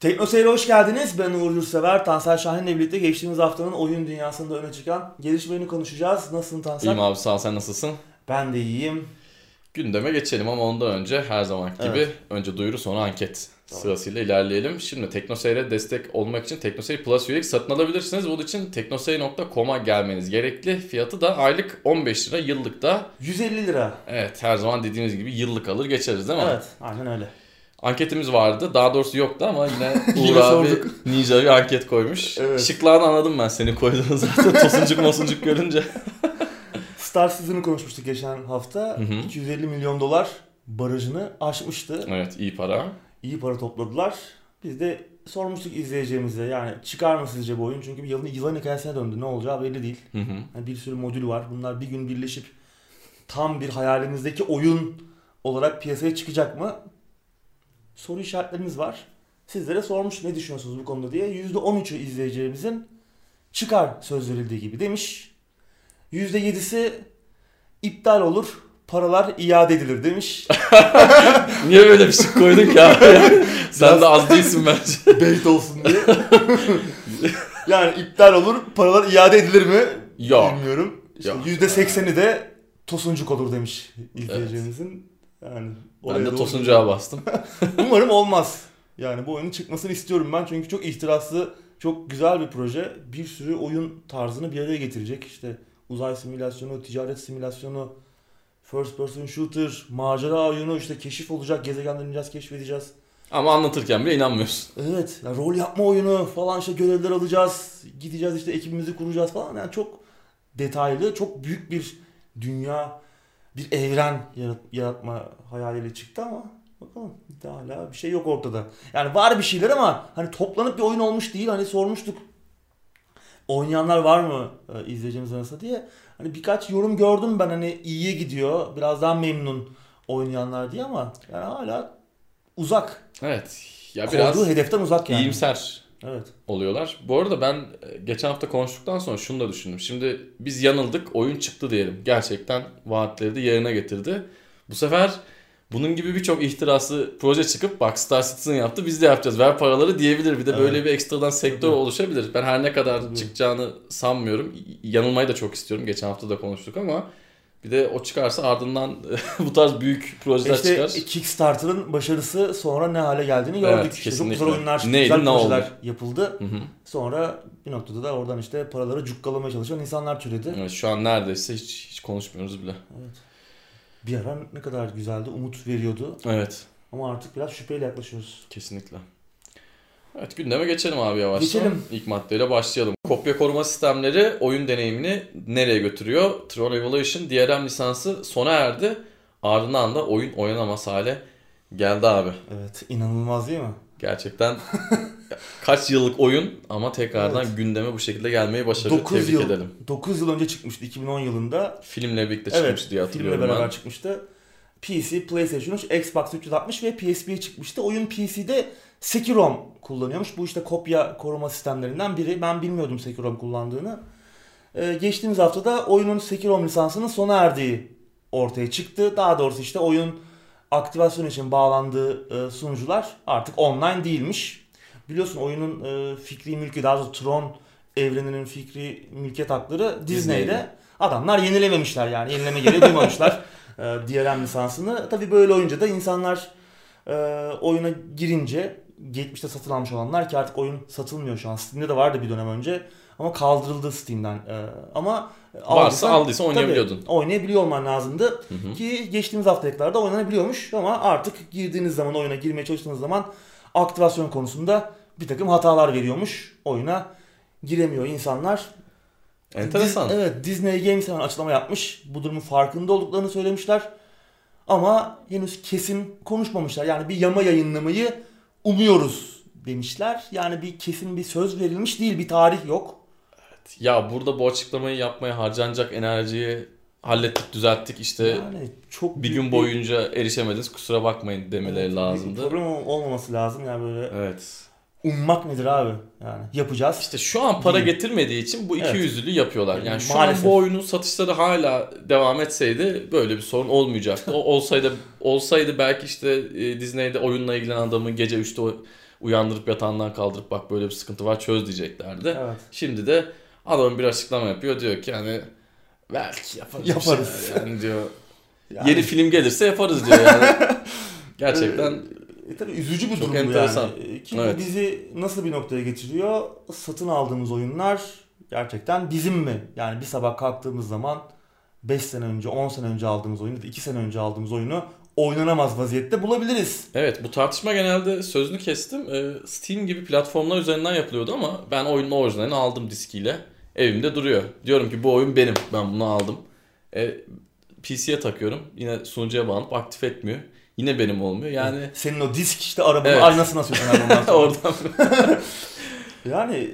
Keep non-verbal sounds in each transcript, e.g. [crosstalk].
Tekno Seyir'e hoş geldiniz. Ben Uğur Yurtsever. Tansel Şahin'le birlikte geçtiğimiz haftanın oyun dünyasında öne çıkan gelişmelerini konuşacağız. Nasılsın Tansel? İyiyim abi sağ ol sen nasılsın? Ben de iyiyim. Gündeme geçelim ama ondan önce her zaman gibi Evet. önce duyuru sonra anket sırasıyla ilerleyelim. Şimdi TeknoSeyir'e destek olmak için TeknoSeyir Plus üyelik satın alabilirsiniz. Bunun için teknoseyir.com'a gelmeniz gerekli. Fiyatı da aylık 15 lira, yıllık da 150 lira. evet her zaman dediğimiz gibi yıllık alır geçeriz değil mi? Evet, aynen öyle. Anketimiz vardı. Daha doğrusu yoktu ama yine [laughs] Yine Uğur abi sorduk. Ninja bir anket koymuş. Evet. Şıklarını anladım ben seni koyduğunu zaten [laughs] tosuncuk mosuncuk görünce. [laughs] Star Citizen'ı konuşmuştuk geçen hafta. Hı hı. 250 milyon dolar barajını aşmıştı. Evet iyi para. İyi para topladılar. Biz de sormuştuk izleyeceğimize yani çıkar mı sizce bu oyun? Çünkü bir yılın, yılan hikayesine döndü. Ne olacağı belli değil. Hı hı. Yani bir sürü modül var. Bunlar bir gün birleşip tam bir hayalimizdeki oyun olarak piyasaya çıkacak mı? Soru işaretlerimiz var. Sizlere sormuş ne düşünüyorsunuz bu konuda diye. %13'ü izleyeceğimizin çıkar söz verildiği gibi demiş. %7'si iptal olur, paralar iade edilir demiş. [laughs] Niye böyle bir şey koydun ki abi? [laughs] Sen de az değilsin bence. [laughs] Beyt olsun diye. yani iptal olur, paralar iade edilir mi? Yok. Bilmiyorum. İşte Yok. %80'i de tosuncuk olur demiş izleyeceğimizin. Yani Ben de doğru- tosuncuğa bastım. Umarım olmaz. Yani bu oyunun çıkmasını istiyorum ben çünkü çok ihtiraslı, çok güzel bir proje. Bir sürü oyun tarzını bir araya getirecek. İşte uzay simülasyonu, ticaret simülasyonu, first person shooter, macera oyunu, işte keşif olacak, gezegenler ineceğiz, keşfedeceğiz. Ama anlatırken bile inanmıyorsun. Evet, ya rol yapma oyunu falan işte görevler alacağız, gideceğiz işte ekibimizi kuracağız falan. Yani çok detaylı, çok büyük bir dünya, bir evren yarat- yaratma hayaliyle çıktı ama bakalım hala bir şey yok ortada. Yani var bir şeyler ama hani toplanıp bir oyun olmuş değil. Hani sormuştuk oynayanlar var mı e, izleyeceğimiz arasında diye. Hani birkaç yorum gördüm ben hani iyiye gidiyor, biraz daha memnun oynayanlar diye ama yani hala uzak. Evet. Ya Koyduğu biraz hedeften uzak yani. iyimser Evet. oluyorlar. Bu arada ben e, geçen hafta konuştuktan sonra şunu da düşündüm. Şimdi biz yanıldık, oyun çıktı diyelim. Gerçekten vaatleri de yerine getirdi. Bu sefer bunun gibi birçok ihtiraslı proje çıkıp bak Star Citizen yaptı biz de yapacağız ver paraları diyebilir. Bir de böyle Evet. bir ekstradan sektör Tabii. oluşabilir. Ben her ne kadar Tabii. çıkacağını sanmıyorum. Yanılmayı da çok istiyorum. Geçen hafta da konuştuk ama bir de o çıkarsa ardından [laughs] bu tarz büyük projeler İşte çıkar. Kickstarter'ın başarısı sonra ne hale geldiğini gördük. Evet, işte çok güzel oyunlar Neydi, güzel ne oldu? projeler yapıldı. Hı hı. Sonra bir noktada da oradan işte paraları cukkalamaya çalışan insanlar türedi. Evet, şu an neredeyse hiç hiç konuşmuyoruz bile. Bir ara ne kadar güzeldi, umut veriyordu. Evet. Ama artık biraz şüpheyle yaklaşıyoruz. Kesinlikle. Evet gündeme geçelim abi yavaştan. Geçelim. İlk maddeyle başlayalım. Kopya koruma sistemleri oyun deneyimini nereye götürüyor? Tron Evolution DRM lisansı sona erdi. Ardından da oyun oynanamaz hale geldi abi. Evet, inanılmaz değil mi? Gerçekten [laughs] kaç yıllık oyun ama tekrardan Evet. gündeme bu şekilde gelmeyi başardı. 9 Tebrik yıl, edelim. 9 yıl önce çıkmıştı 2010 yılında. Filmle birlikte Evet, çıkmış diye hatırlıyorum filmle beraber ben. çıkmıştı. PC, PlayStation 3, Xbox 360 ve PSP'ye çıkmıştı. Oyun PC'de Sekirom kullanıyormuş. Bu işte kopya koruma sistemlerinden biri. Ben bilmiyordum Sekirom kullandığını. Ee, geçtiğimiz haftada oyunun Sekirom lisansının sona erdiği ortaya çıktı. Daha doğrusu işte oyun aktivasyon için bağlandığı e, sunucular artık online değilmiş. Biliyorsun oyunun e, fikri mülkü daha doğrusu Tron evreninin fikri mülkiyet hakları Disney'de. Disney'de. Adamlar yenilememişler yani yenileme gereği duymamışlar [laughs] e, DRM lisansını. Tabii böyle olunca da insanlar e, oyuna girince geçmişte satın almış olanlar ki artık oyun satılmıyor şu an. Steam'de de vardı bir dönem önce ama kaldırıldı Steam'den. E, ama Varsa aldıysan- aldıysa Tabii, oynayabiliyordun. oynayabiliyor olman lazımdı. Hı hı. Ki geçtiğimiz haftalıklarda oynanabiliyormuş ama artık girdiğiniz zaman oyuna girmeye çalıştığınız zaman aktivasyon konusunda bir takım hatalar veriyormuş. Oyuna giremiyor insanlar. Enteresan. Dis- evet Disney Games hemen açıklama yapmış. Bu durumun farkında olduklarını söylemişler. Ama henüz kesin konuşmamışlar. Yani bir yama yayınlamayı umuyoruz demişler. Yani bir kesin bir söz verilmiş değil. Bir tarih yok. Ya burada bu açıklamayı yapmaya harcanacak enerjiyi hallettik, düzelttik. işte Yani çok bir gün boyunca erişemediniz kusura bakmayın demeleri Evet, bir lazımdı. Problem ol- olmaması lazım yani böyle Evet. Ummak nedir abi yani yapacağız. İşte şu an para Değil. getirmediği için bu iki Evet. yüzlülüğü yapıyorlar. Yani şu Maalesef. an bu oyunun satışları hala devam etseydi böyle bir sorun olmayacaktı. O olsaydı olsaydı belki işte e, Disney'de oyunla ilgilenen adamın gece 3'te o- uyandırıp yatağından kaldırıp bak böyle bir sıkıntı var çöz diyeceklerdi. Evet. Şimdi de adam bir açıklama yapıyor diyor ki yani belki yaparız. Yaparız. Yani diyor. [laughs] Yani- Yeni film gelirse yaparız diyor yani. [laughs] Gerçekten E, tabii üzücü bir Çok durum enteresan. yani. E, Ki Evet. bizi nasıl bir noktaya getiriyor? Satın aldığımız oyunlar gerçekten bizim mi? Yani bir sabah kalktığımız zaman 5 sene önce, 10 sene önce aldığımız oyunu, 2 sene önce aldığımız oyunu oynanamaz vaziyette bulabiliriz. Evet bu tartışma genelde sözünü kestim. Ee, Steam gibi platformlar üzerinden yapılıyordu ama ben oyunun orijinalini aldım diskiyle. Evimde duruyor. Diyorum ki bu oyun benim. Ben bunu aldım. E, PC'ye takıyorum. Yine sunucuya bağlanıp aktif etmiyor. Yine benim olmuyor. Yani Senin o disk işte arabanın Evet. aynasını asıyorsun her ondan sonra. oradan [laughs] Yani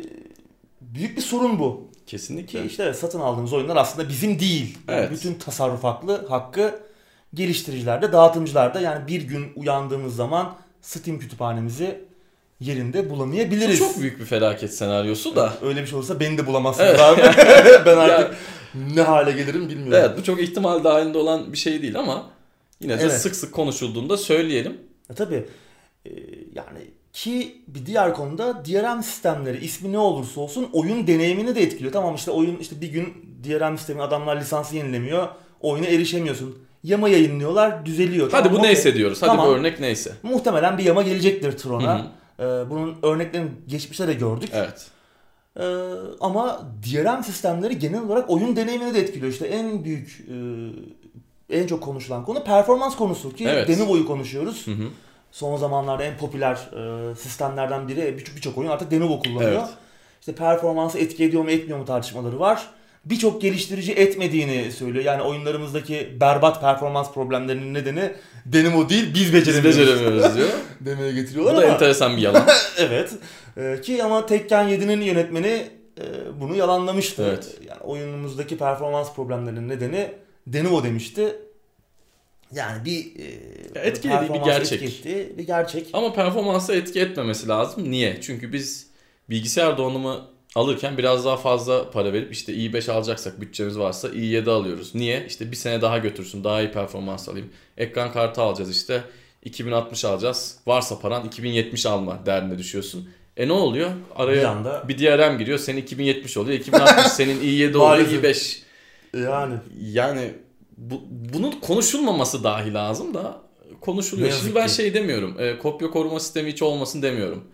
büyük bir sorun bu. Ki kesinlikle. işte satın aldığımız oyunlar aslında bizim değil. Yani Evet. Bütün tasarruf haklı, hakkı geliştiricilerde, dağıtımcılarda. Yani bir gün uyandığımız zaman Steam kütüphanemizi yerinde Bu bulamayabiliriz. çok büyük bir felaket senaryosu da. Öyle bir şey olursa beni de bulamazsınız Evet. abi. [laughs] ben artık Ya, ne hale gelirim bilmiyorum. evet bu çok ihtimal dahilinde olan bir şey değil ama yine de Evet. sık sık konuşulduğunda söyleyelim. E tabii e, yani ki bir diğer konuda DRM sistemleri ismi ne olursa olsun oyun deneyimini de etkiliyor. Tamam işte oyun işte bir gün DRM sistemi adamlar lisansı yenilemiyor. Oyuna erişemiyorsun. Yama yayınlıyorlar düzeliyor. Hadi Tamam, bu okey. neyse diyoruz. Hadi Tamam. bu örnek neyse. Muhtemelen bir yama gelecektir Tron'a. hı. E, bunun örneklerini geçmişte de gördük. Evet. E, ama DRM sistemleri genel olarak oyun deneyimini de etkiliyor. İşte en büyük e, en çok konuşulan konu performans konusu ki Evet. Denuvo'yu konuşuyoruz. Hı hı. Son zamanlarda en popüler e, sistemlerden biri birçok birçok oyun artık Denuvo kullanıyor. Evet. İşte performansı etki ediyor mu etmiyor mu tartışmaları var. Birçok geliştirici etmediğini söylüyor. Yani oyunlarımızdaki berbat performans problemlerinin nedeni Denuvo değil biz Biz beceremiyoruz beceremiyoruz diyor. [laughs] demeye Bu getiriyorlar da ama enteresan bir yalan. [laughs] evet. E, ki ama Tekken 7'nin yönetmeni e, bunu yalanlamıştı. Evet. Yani oyunumuzdaki performans problemlerinin nedeni Denuvo demişti. Yani bir e, etkilediği bir gerçek. etki bir gerçek. Ama performansa etki etmemesi lazım. Niye? Çünkü biz bilgisayar donanımı alırken biraz daha fazla para verip işte i5 alacaksak bütçemiz varsa i7 alıyoruz. Niye? İşte bir sene daha götürsün daha iyi performans alayım. Ekran kartı alacağız işte 2060 alacağız. Varsa paran 2070 alma derdine düşüyorsun. E ne oluyor? Araya Bir anda- bir DRM giriyor. Senin 2070 oluyor. [laughs] 2060 senin i7 oluyor. Maalesef. i5. Yani Yani bu, bunun konuşulmaması dahi lazım da konuşuluyor. Ne Şimdi ben ki. şey demiyorum. E, kopya koruma sistemi hiç olmasın demiyorum.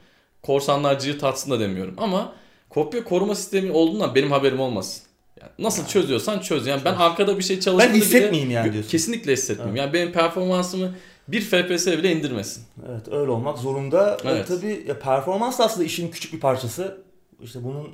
Korsanlar cırt atsın da demiyorum. Ama kopya koruma sistemi olduğundan benim haberim olmasın. Yani nasıl çözüyorsan çöz. Yani ben arkada bir şey çalıştığında Ben hissetmeyeyim yani diyorsun. Kesinlikle hissetmeyeyim. Yani benim performansımı bir FPS bile indirmesin. evet öyle olmak zorunda. E, Evet. tabii ya performans da aslında işin küçük bir parçası. İşte bunun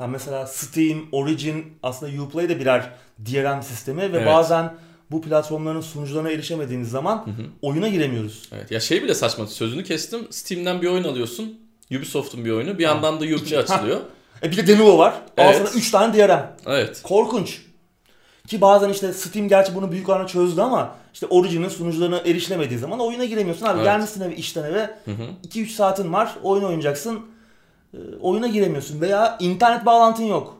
e, mesela Steam, Origin aslında Uplay de birer DRM sistemi ve Evet. bazen bu platformların sunucularına erişemediğimiz zaman Hı hı. oyuna giremiyoruz. Evet. Ya şey bile saçma. Sözünü kestim. Steam'den bir oyun alıyorsun. Ubisoft'un bir oyunu. Bir yandan da Uplay açılıyor. E bir de Denuvo var. Al Evet. sana 3 tane DRM. Evet. Korkunç. Ki bazen işte Steam gerçi bunu büyük oranda çözdü ama işte Origin'in sunucularına erişilemediği zaman oyuna giremiyorsun abi. Evet. Gelmişsin eve işten eve Hı hı. 2-3 saatin var oyun oynayacaksın. E, oyuna giremiyorsun veya internet bağlantın yok.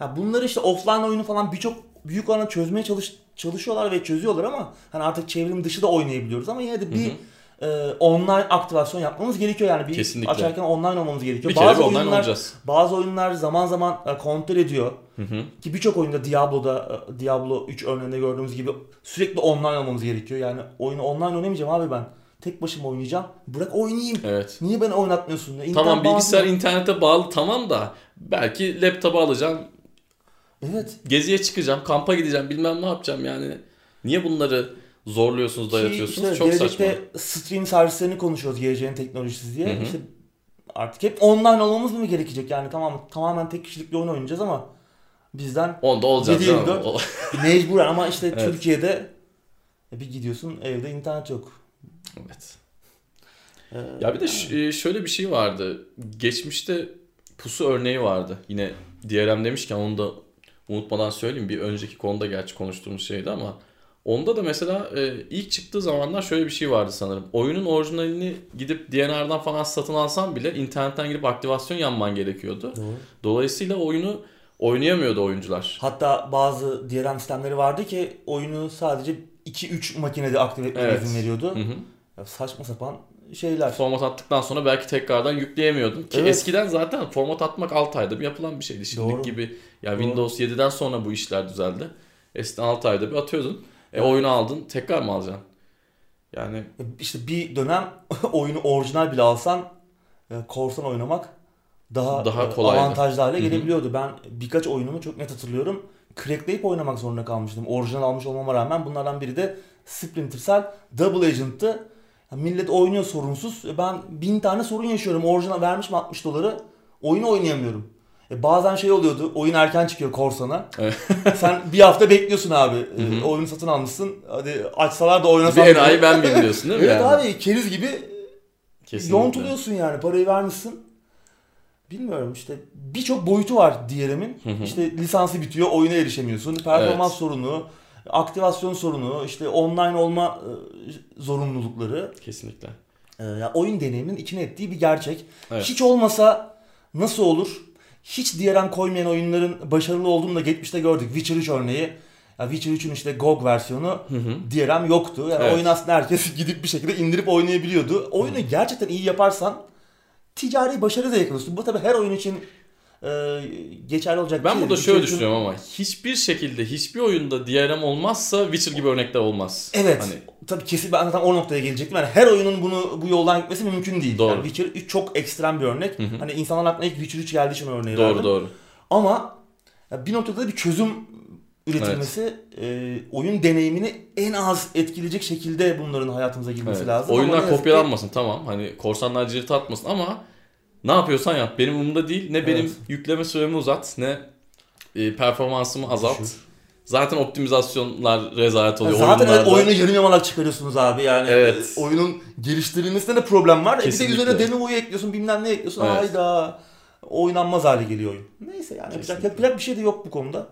Ya bunları işte offline oyunu falan birçok büyük oranda çözmeye çalış, çalışıyorlar ve çözüyorlar ama hani artık çevrim dışı da oynayabiliyoruz ama yine de bir e, online aktivasyon yapmamız gerekiyor yani bir Kesinlikle. açarken online olmamız gerekiyor. Bir bazı oyunlar olacağız. bazı oyunlar zaman zaman e, kontrol ediyor. Hı hı. Ki birçok oyunda Diablo'da e, Diablo 3 örneğinde gördüğümüz gibi sürekli online olmamız gerekiyor. Yani oyunu online oynamayacağım abi ben. Tek başıma oynayacağım. Bırak oynayayım. Evet. Niye beni oynatmıyorsun? İnternet Tamam bilgisayar bağlantı- internete bağlı tamam da belki laptopu alacağım, Evet. geziye çıkacağım, kampa gideceğim, bilmem ne yapacağım yani. Niye bunları zorluyorsunuz, dayatıyorsunuz? işte Çok saçma. stream servislerini konuşuyoruz geleceğin teknolojisi diye. Hı hı. İşte artık hep online olmamız mı gerekecek? Yani tamam tamamen tek kişilik bir oyun oynayacağız ama bizden Onda olacağız. 7-24. canım. O- mecburen ama işte [laughs] Evet. Türkiye'de e, bir gidiyorsun evde internet yok. Evet. Ee, Ya bir de ş- e, şöyle bir şey vardı. Geçmişte pusu örneği vardı. Yine DRM demişken onu da unutmadan söyleyeyim. Bir önceki konuda gerçi konuştuğumuz şeydi ama onda da mesela e, ilk çıktığı zamanlar şöyle bir şey vardı sanırım. Oyunun orijinalini gidip DNR'dan falan satın alsan bile internetten girip aktivasyon yapman gerekiyordu. Doğru. Dolayısıyla oyunu oynayamıyordu oyuncular. Hatta bazı DRM sistemleri vardı ki oyunu sadece 2-3 makinede aktive etmeye Evet. izin veriyordu. Hı hı. Ya saçma sapan şeyler. Format attıktan sonra belki tekrardan yükleyemiyordun. Ki Evet. eskiden zaten format atmak 6 ayda bir yapılan bir şeydi. Şimdiki Doğru. gibi ya Doğru. Windows 7'den sonra bu işler düzeldi. Eskiden 6 ayda bir atıyordun. E Evet. oyunu aldın tekrar mı alacaksın? Yani İşte bir dönem [laughs] oyunu orijinal bile alsan e, korsan oynamak daha, Daha e, kolaydı. avantajlı hale gelebiliyordu. Ben birkaç oyunumu çok net hatırlıyorum. Crackleyip oynamak zorunda kalmıştım. Orijinal almış olmama rağmen bunlardan biri de Splinter Cell Double Agent'tı. Millet oynuyor sorunsuz. E, Ben bin tane sorun yaşıyorum. Orijinal vermişim 60 doları. Oyunu oynayamıyorum. E bazen şey oluyordu. Oyun erken çıkıyor korsana. Evet. [laughs] Sen bir hafta bekliyorsun abi. E, oyunu satın almışsın. Hadi açsalar da bir oynasam. enayi ben miyim diyorsun değil mi? [laughs] Evet yani? abi keriz gibi Kesinlikle. yontuluyorsun yani parayı vermişsin. Bilmiyorum işte birçok boyutu var DRM'in. İşte lisansı bitiyor, oyuna erişemiyorsun. Performans Evet. sorunu, aktivasyon sorunu, işte online olma e, zorunlulukları. Kesinlikle. E, oyun deneyiminin içine ettiği bir gerçek. Evet. Hiç olmasa nasıl olur? Hiç DRM koymayan oyunların başarılı olduğunu da geçmişte gördük. Witcher 3 örneği. Ya Witcher 3'ün işte GOG versiyonu Hı hı. DRM yoktu. Yani Evet. oyun aslında herkes [laughs] gidip bir şekilde indirip oynayabiliyordu. Oyunu gerçekten iyi yaparsan ticari başarı da yakalıyorsun. Bu tabii her oyun için e, geçerli olacak Ben burada şöyle Witcher üçün- düşünüyorum ama hiçbir şekilde hiçbir oyunda DRM olmazsa Witcher gibi örnekler olmaz. Evet. Hani Tabii kesin ben zaten o noktaya gelecektim. Yani her oyunun bunu bu yoldan gitmesi mümkün değil. Doğru. Yani Witcher 3 çok ekstrem bir örnek. Hı hı. Hani insanların aklına ilk Witcher 3 geldiği için örneği doğru verdim. doğru. Ama ya bir noktada da bir çözüm üretilmesi, e, oyun deneyimini en az etkileyecek şekilde bunların hayatımıza girmesi Evet. lazım. Ama Oyunlar yazık ki- kopyalanmasın tamam. Hani korsanlar cirit atmasın ama ne yapıyorsan yap. Benim umurumda değil. Ne benim Evet. yükleme süremi uzat ne e, performansımı azalt. Düşür. Zaten optimizasyonlar rezalet oluyor Zaten oyunlarda. oyunu yarım yamalak çıkarıyorsunuz abi yani. Evet. e, Oyunun geliştirilmesinde de problem var. E bir de Kesinlikle. üzerine demo'yu ekliyorsun bilmem ne ekliyorsun. Evet. Hayda. Oynanmaz hale geliyor oyun. Neyse yani yapacak, Kesinlikle. yapacak bir şey de yok bu konuda.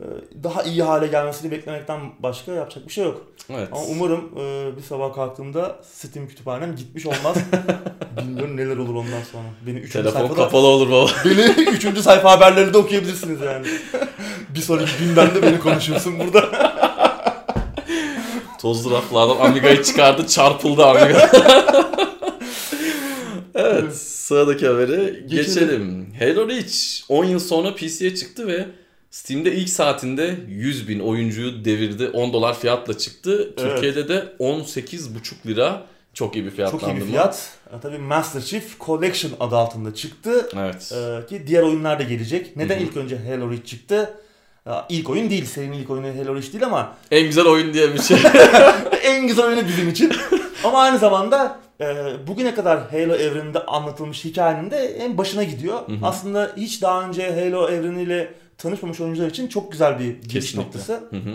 E, Daha iyi hale gelmesini beklemekten başka yapacak bir şey yok. Evet. Ama umarım e, bir sabah kalktığımda Steam kütüphanem gitmiş olmaz. [laughs] Bilmiyorum neler olur ondan sonra. Beni üçüncü Telefon sayfada, kapalı olur baba. [laughs] beni üçüncü sayfa haberleri de okuyabilirsiniz yani. bir sonraki gündemde beni konuşursun burada. [laughs] Tozlu raflardan Amiga'yı çıkardı çarpıldı Amiga. evet sıradaki habere geçelim. Halo Reach 10 yıl sonra PC'ye çıktı ve Steam'de ilk saatinde 100 bin oyuncuyu devirdi. 10 dolar fiyatla çıktı. Evet. Türkiye'de de 18,5 lira. Çok iyi bir Çok iyi fiyatlandırma. bir fiyat. E, tabii Master Chief Collection adı altında çıktı. Evet. E, ki diğer oyunlar da gelecek. Neden Hı hı. ilk önce Halo Reach çıktı? E, ilk oyun değil. Serinin ilk oyunu Halo Reach değil ama En güzel oyun diye bir şey. [laughs] en güzel oyunu bizim için. ama aynı zamanda e, bugüne kadar Halo evreninde anlatılmış hikayenin de en başına gidiyor. Hı hı. Aslında hiç daha önce Halo evreniyle tanışmamış oyuncular için çok güzel bir giriş Kesinlikle. noktası. Hı hı.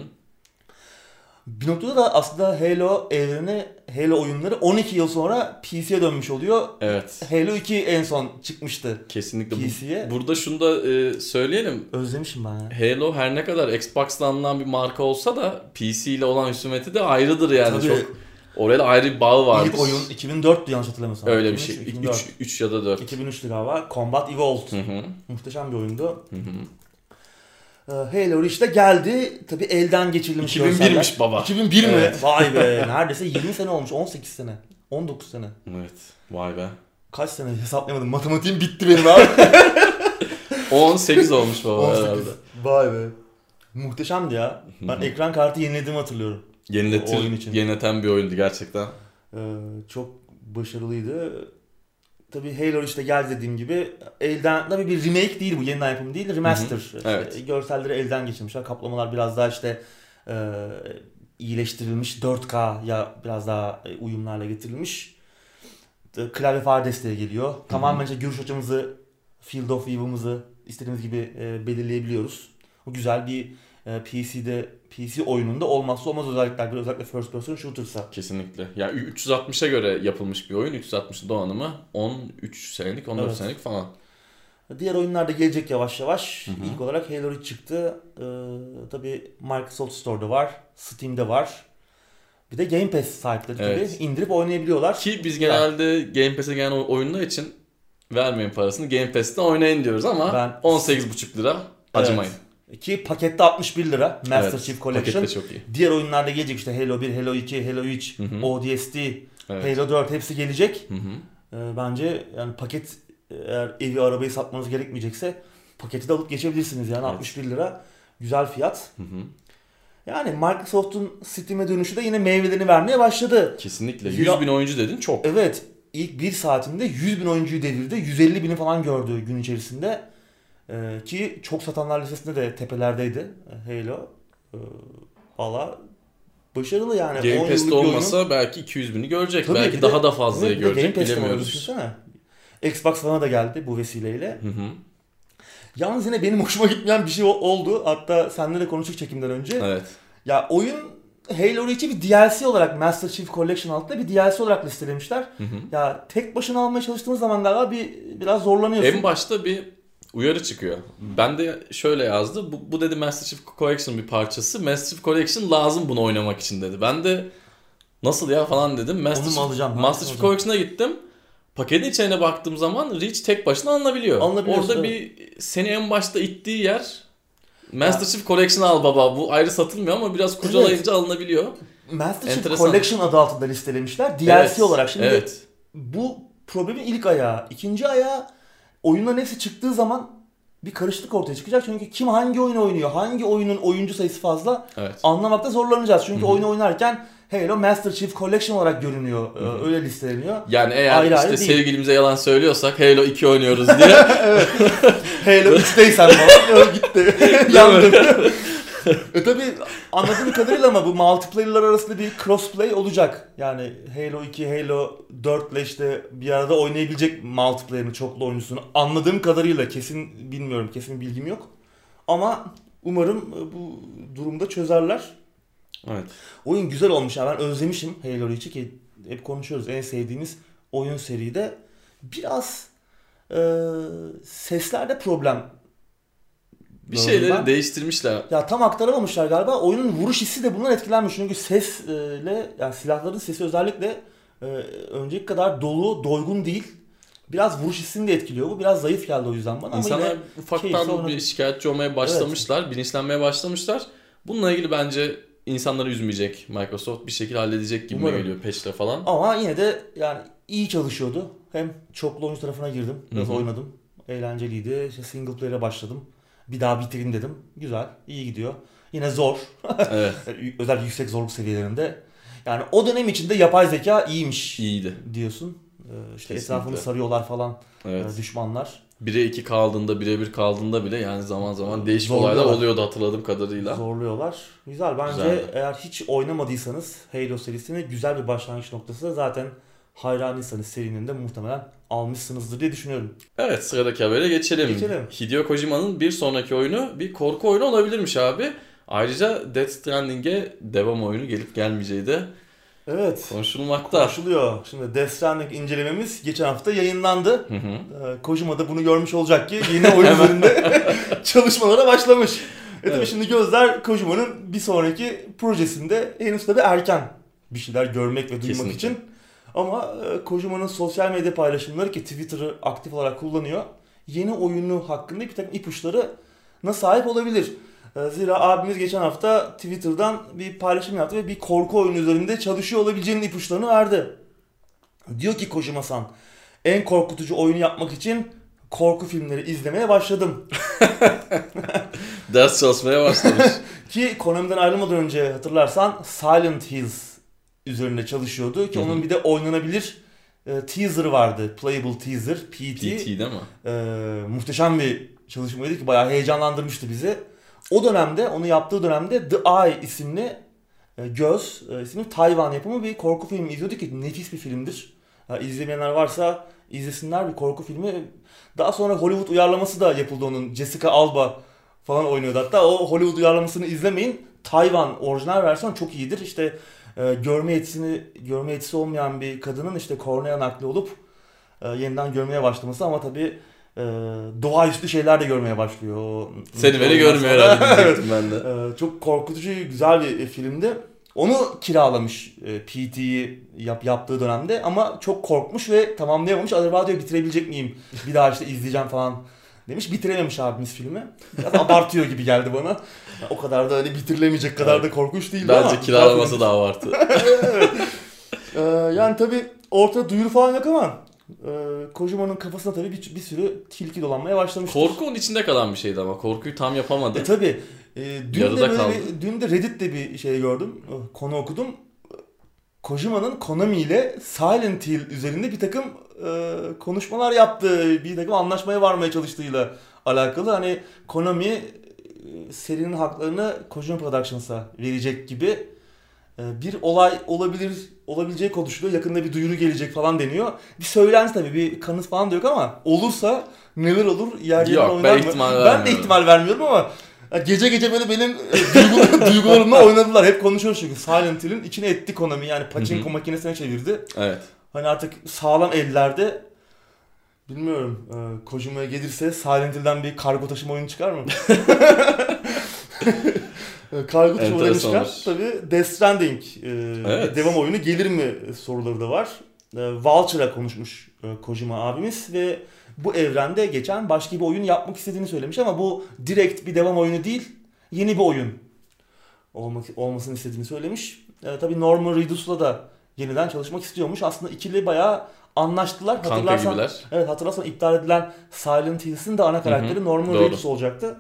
Bir noktada da aslında Halo evreni, Halo oyunları 12 yıl sonra PC'ye dönmüş oluyor. evet. Halo 2 en son çıkmıştı Kesinlikle. PC'ye. Burada şunu da e, söyleyelim. Özlemişim ben ya. Halo her ne kadar Xbox'la alınan bir marka olsa da PC ile olan husumeti de ayrıdır yani. Tabii. Çok oraya da ayrı bir bağı vardır. İlk oyun 2004'tü yanlış hatırlamıyorsam. Öyle bir 2003, şey. 2004. 3, 3 ya da 4. 2003'tü galiba. Combat Evolved. Hı hı. Muhteşem bir oyundu. Hı hı. Ee, Halo Reach de geldi. Tabi elden geçirilmiş 2001'miş görseller. baba. 2001 mi? Evet. Vay be. [laughs] Neredeyse 20 sene olmuş. 18 sene. 19 sene. Evet. Vay be. Kaç sene hesaplayamadım. Matematiğim bitti benim abi. [laughs] 18 olmuş baba 18. herhalde. Vay be. Muhteşemdi ya. Ben ekran kartı yenilediğimi hatırlıyorum. Yeniletir, oyun için. yenileten bir oyundu gerçekten. Ee, çok başarılıydı. Tabii Halo işte geldi dediğim gibi elden tabii bir remake değil bu yeniden yapım değil remaster. İşte Evet. görselleri elden geçirmişler. Kaplamalar biraz daha işte e, iyileştirilmiş 4K'ya biraz daha e, uyumlarla getirilmiş. E, Klavye fare desteği geliyor. Tamamen işte görüş açımızı, field of view'ımızı istediğimiz gibi e, belirleyebiliyoruz. Bu güzel bir e, PC'de PC oyununda olmazsa olmaz özellikler. Özellikle first person shooter'sa. Kesinlikle. Ya 360'a göre yapılmış bir oyun. 360'ın donanımı 13 senelik, 14 Evet. senelik falan. Diğer oyunlar da gelecek yavaş yavaş. Hı hı. İlk olarak Halo Reach çıktı. Ee, tabii Microsoft Store'da var. Steam'de var. Bir de Game Pass sahipleri Evet. tabii indirip oynayabiliyorlar. Ki biz genelde Game Pass'e gelen oy- oyunlar için vermeyin parasını. Game Pass'te oynayın diyoruz ama Ben- 18,5 lira acımayın. Ki pakette 61 lira. Master Evet, Chief Collection. çok iyi. Diğer oyunlar da gelecek işte Halo 1, Halo 2, Halo 3, Hı hı. ODST, Evet. Halo 4 hepsi gelecek. Ee, bence yani paket eğer evi arabayı satmanız gerekmeyecekse paketi de alıp geçebilirsiniz yani Evet. 61 lira güzel fiyat. Hı hı. Yani Microsoft'un Steam'e dönüşü de yine meyvelerini vermeye başladı. Kesinlikle. Zira- 100 bin oyuncu dedin çok. Evet ilk bir saatinde 100 bin oyuncuyu devirdi. 150 bini falan gördü gün içerisinde. Ee, ki çok satanlar listesinde de tepelerdeydi e, Halo. Ee, Valla başarılı yani. 10 Game Pass'te bir oyunun- olmasa belki 200 bini görecek. Tabii, belki de- daha da fazlayı Evet, Game görecek var, bilemiyoruz. düşünsene. Xbox One'a da geldi bu vesileyle. Hı hı. Yalnız yine benim hoşuma gitmeyen bir şey oldu. Hatta seninle de konuştuk çekimden önce. Evet. Ya oyun Halo Reach'i bir DLC olarak Master Chief Collection altında bir DLC olarak listelemişler. Hı hı. Ya tek başına almaya çalıştığınız zaman galiba bir biraz zorlanıyorsun. En başta bir uyarı çıkıyor. Ben de şöyle yazdı. Bu, bu dedi Master Chief Collection bir parçası. Master Chief Collection lazım bunu oynamak için dedi. Ben de nasıl ya falan dedim. Master Onu mu alacağım? Master Chief. Collection'a gittim. Paketin içine baktığım zaman Reach tek başına alınabiliyor. Orada bir seni en başta ittiği yer Master Chief Collection al baba. Bu ayrı satılmıyor ama biraz kurcalayınca alınabiliyor. Master Chief Enteresan. Collection adı altında listelemişler. DLC Evet, olarak. Şimdi Evet. bu problemin ilk ayağı. ikinci ayağı oyunların hepsi çıktığı zaman bir karışıklık ortaya çıkacak. Çünkü kim hangi oyunu oynuyor, hangi oyunun oyuncu sayısı fazla Evet. anlamakta zorlanacağız. Çünkü Hı hı. oyunu oynarken Halo Master Chief Collection olarak görünüyor. Ee, Hı hı. Öyle listeleniyor. Yani eğer Ayrı işte ayrı değil. sevgilimize yalan söylüyorsak Halo 2 oynuyoruz diye [laughs] Halo 3'teysen falan [laughs] gitti. Yandım. [laughs] e tabi anladığım kadarıyla ama bu multiplayer'lar arasında bir crossplay olacak. Yani Halo 2, Halo 4 ile işte bir arada oynayabilecek multiplayer'ın çoklu oyuncusunu. Anladığım kadarıyla kesin bilmiyorum, kesin bilgim yok. Ama umarım e, bu durumda çözerler. Evet. Oyun güzel olmuş ya ben özlemişim Halo Reach'i ki hep konuşuyoruz en sevdiğimiz oyun seride. Biraz e, seslerde problem. Bir şeyleri ben. değiştirmişler. Ya tam aktaramamışlar galiba. Oyunun vuruş hissi de bundan etkilenmiş. Çünkü sesle yani silahların sesi özellikle e, önceki kadar dolu, doygun değil. Biraz vuruş hissini de etkiliyor. Bu biraz zayıf geldi o yüzden bana. ama İnsanlar yine ufaktan oynadım. bir şikayetçi olmaya başlamışlar, bilinçlenmeye başlamışlar. Bununla ilgili bence insanları üzmeyecek Microsoft bir şekilde halledecek gibi Umarım. geliyor patch'le falan. Ama yine de yani iyi çalışıyordu. Hem çoklu oyuncu tarafına girdim. Biraz Hı hı. oynadım. Eğlenceliydi. İşte single player'e başladım. Bir daha bitireyim dedim. Güzel. iyi gidiyor. Yine zor. evet, [laughs] Özel yüksek zorluk seviyelerinde. Yani o dönem içinde yapay zeka iyiymiş iyiydi. diyorsun. Ee, işte Kesinlikle. etrafını sarıyorlar falan Evet. e, düşmanlar. 1'e 2 kaldığında, 1'e 1 kaldığında bile yani zaman zaman değişik olaylar oluyordu hatırladığım kadarıyla. Zorluyorlar. Güzel. Bence Güzeldi. eğer hiç oynamadıysanız Halo serisini güzel bir başlangıç noktası. Zaten hayranıysanız serinin de muhtemelen almışsınızdır diye düşünüyorum. Evet sıradaki habere geçelim. Geçelim. Hideo Kojima'nın bir sonraki oyunu bir korku oyunu olabilirmiş abi. Ayrıca Death Stranding'e devam oyunu gelip gelmeyeceği de Evet. konuşulmakta. Konuşuluyor. Şimdi Death Stranding incelememiz geçen hafta yayınlandı. Hı hı. Ee, Kojima da bunu görmüş olacak ki yeni oyun [laughs] üzerinde [laughs] çalışmalara başlamış. E tabii Evet. şimdi gözler Kojima'nın bir sonraki projesinde henüz tabii erken bir şeyler görmek ve duymak Kesinlikle. için. Ama e, Kojima'nın sosyal medya paylaşımları ki Twitter'ı aktif olarak kullanıyor. Yeni oyunu hakkında bir takım ipuçlarına sahip olabilir. E, Zira abimiz geçen hafta Twitter'dan bir paylaşım yaptı ve bir korku oyunu üzerinde çalışıyor olabileceğinin ipuçlarını verdi. Diyor ki Kojima-san, en korkutucu oyunu yapmak için korku filmleri izlemeye başladım. [laughs] Ders çalışmaya başlamış. [laughs] Ki Konami'den ayrılmadan önce hatırlarsan Silent Hills üzerinde çalışıyordu. Ki onun bir de oynanabilir e, teaser vardı. Playable teaser, PT. PT değil mi? E, muhteşem bir çalışmaydı ki bayağı heyecanlandırmıştı bizi. O dönemde, onu yaptığı dönemde The Eye isimli e, Göz e, isimli Tayvan yapımı bir korku filmi izliyorduk ki nefis bir filmdir. Ha, izlemeyenler varsa izlesinler bir korku filmi. Daha sonra Hollywood uyarlaması da yapıldı onun. Jessica Alba falan oynuyordu. Hatta o Hollywood uyarlamasını izlemeyin. Tayvan orijinal versiyon çok iyidir. İşte e, görme yetisini görme yetisi olmayan bir kadının işte kornea nakli olup e, yeniden görmeye başlaması ama tabii e, doğaüstü şeyler de görmeye başlıyor. Seni beni görmüyor herhalde [laughs] ben de. Ee, çok korkutucu, güzel bir e, filmdi. Onu kiralamış e, PT'yi yap, yaptığı dönemde ama çok korkmuş ve tamamlayamamış. Acaba diyor bitirebilecek miyim? Bir daha işte izleyeceğim falan demiş. Bitirememiş abimiz filmi. Biraz abartıyor gibi geldi bana. Ya o kadar da hani bitirilemeyecek kadar da korkunç değildi ama. Bence kiralaması da abartı. [laughs] Ee, yani tabi ortada duyuru falan yok ama e, Kojima'nın kafasına tabi bir, bir sürü tilki dolanmaya başlamıştır. Korku onun içinde kalan bir şeydi ama korkuyu tam yapamadı. E tabi. E, dün Yarıda de böyle kaldı. dün de Reddit'te bir şey gördüm. e, Konu okudum. Kojima'nın Konami ile Silent Hill üzerinde bir takım e, konuşmalar yaptığı, bir takım anlaşmaya varmaya çalıştığıyla alakalı. Hani Konami e, serinin haklarını Kojima Productions'a verecek gibi e, bir olay olabilir olabileceği konuşuluyor. Yakında bir duyuru gelecek falan deniyor. Bir söylenti tabii bir kanıt falan da yok ama olursa neler olur yer yer Yok, oynar ben mı? ihtimal Ben de ihtimal vermiyorum ama ya gece gece böyle benim e, duygular- [laughs] duygularımla oynadılar. Hep konuşuyoruz çünkü Silent Hill'in içine etti Konami. Yani hı. makinesine çevirdi. Evet. Hani artık sağlam ellerde bilmiyorum e, Kojima'ya gelirse Silent Hill'den bir kargo taşıma oyunu çıkar mı? [laughs] E, kargo taşıma oyunu çıkar. Tabii Death Stranding e, Evet. devam oyunu gelir mi soruları da var. E, Vulture'a konuşmuş e, Kojima abimiz ve bu evrende geçen başka bir oyun yapmak istediğini söylemiş ama bu direkt bir devam oyunu değil, yeni bir oyun olmak, olmasını istediğini söylemiş. E, tabii Norman Reedus'la da yeniden çalışmak istiyormuş. Aslında ikili bayağı anlaştılar. Kanka Hatırlarsan, gibiler. evet hatırlarsan iptal edilen Silent Hills'in de ana karakteri Norman doğru. Reedus olacaktı.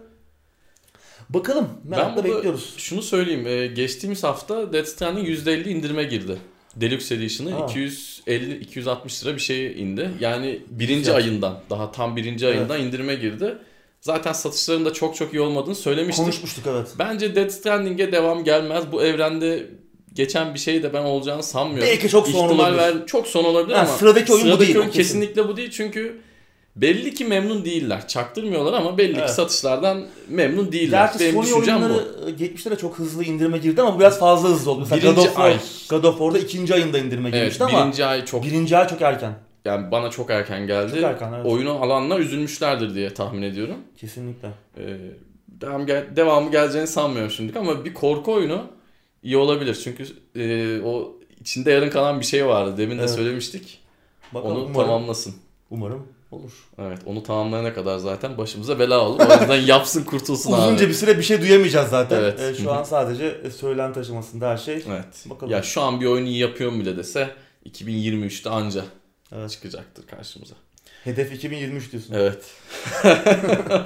Bakalım merakla burada bekliyoruz. Şunu söyleyeyim. e, geçtiğimiz hafta Death Stranding %50 indirime girdi. Deluxe Edition'ı Ha. 250-260 lira bir şeye indi. Yani birinci Güzel. ayından daha tam birinci ayından indirime girdi. Zaten satışların da çok çok iyi olmadığını söylemiştik. Konuşmuştuk evet. Bence Death Stranding'e devam gelmez. Bu evrende geçen bir şey de ben olacağını sanmıyorum. Belki çok son İhtimal olabilir. ver- çok son olabilir Ha, ama sıradaki oyun bu sıradaki değil, o oyun kesin. kesinlikle bu değil çünkü belli ki memnun değiller. Çaktırmıyorlar ama belli Evet. ki satışlardan memnun değiller. Gerçi Benim Sony bu. oyunları de çok hızlı indirime girdi ama bu biraz fazla hızlı oldu. Mesela God Birinci of, War, ay. God of War'da ikinci ayında indirime Evet, girmişti ama birinci ay çok birinci ay çok erken. yani bana çok erken geldi. Çok erken, evet. Oyunu alanlar üzülmüşlerdir diye tahmin ediyorum. Kesinlikle. Ee, devam gel- devamı geleceğini sanmıyorum şimdilik ama bir korku oyunu iyi olabilir. Çünkü e, o içinde yarın kalan bir şey vardı. Demin de Evet. söylemiştik. Bakalım Onu umarım, tamamlasın. umarım olur. Evet onu tamamlayana kadar zaten başımıza bela olur. O yüzden [laughs] yapsın kurtulsun abi. Uzunca bir süre bir şey duyamayacağız zaten. Evet. Ee, şu an sadece e, söylenti aşamasında her şey. Evet. Bakalım. Ya şu an bir oyunu iyi yapıyorum bile dese 2023'te anca Evet. çıkacaktır karşımıza. Hedef 2023 diyorsun. Evet. [laughs]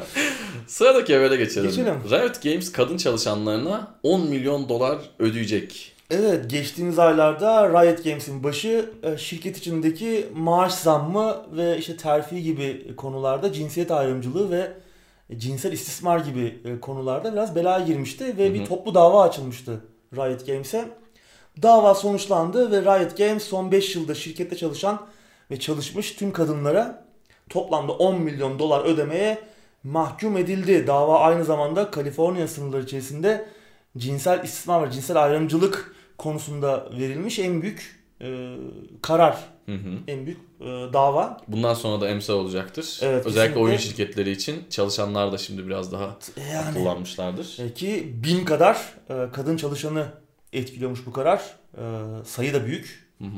Sıradaki habere geçelim. Geçelim. Riot Games kadın çalışanlarına 10 milyon dolar ödeyecek. Evet, geçtiğimiz aylarda Riot Games'in başı e, şirket içindeki maaş zammı ve işte terfi gibi konularda cinsiyet ayrımcılığı ve cinsel istismar gibi e, konularda biraz belaya girmişti ve Hı bir hı. toplu dava açılmıştı Riot Games'e. Dava sonuçlandı ve Riot Games son 5 yılda şirkette çalışan ve çalışmış tüm kadınlara toplamda 10 milyon dolar ödemeye mahkum edildi. Dava aynı zamanda Kaliforniya sınırları içerisinde cinsel istismar ve cinsel ayrımcılık konusunda verilmiş en büyük e, karar, Hı hı. en büyük e, dava. Bundan sonra da emsal olacaktır. Evet, Özellikle kesinlikle. oyun şirketleri için çalışanlar da şimdi biraz daha Yani kullanmışlardır. e, ki bin kadar e, kadın çalışanı etkiliyormuş bu karar. E, sayı da büyük, Hı hı.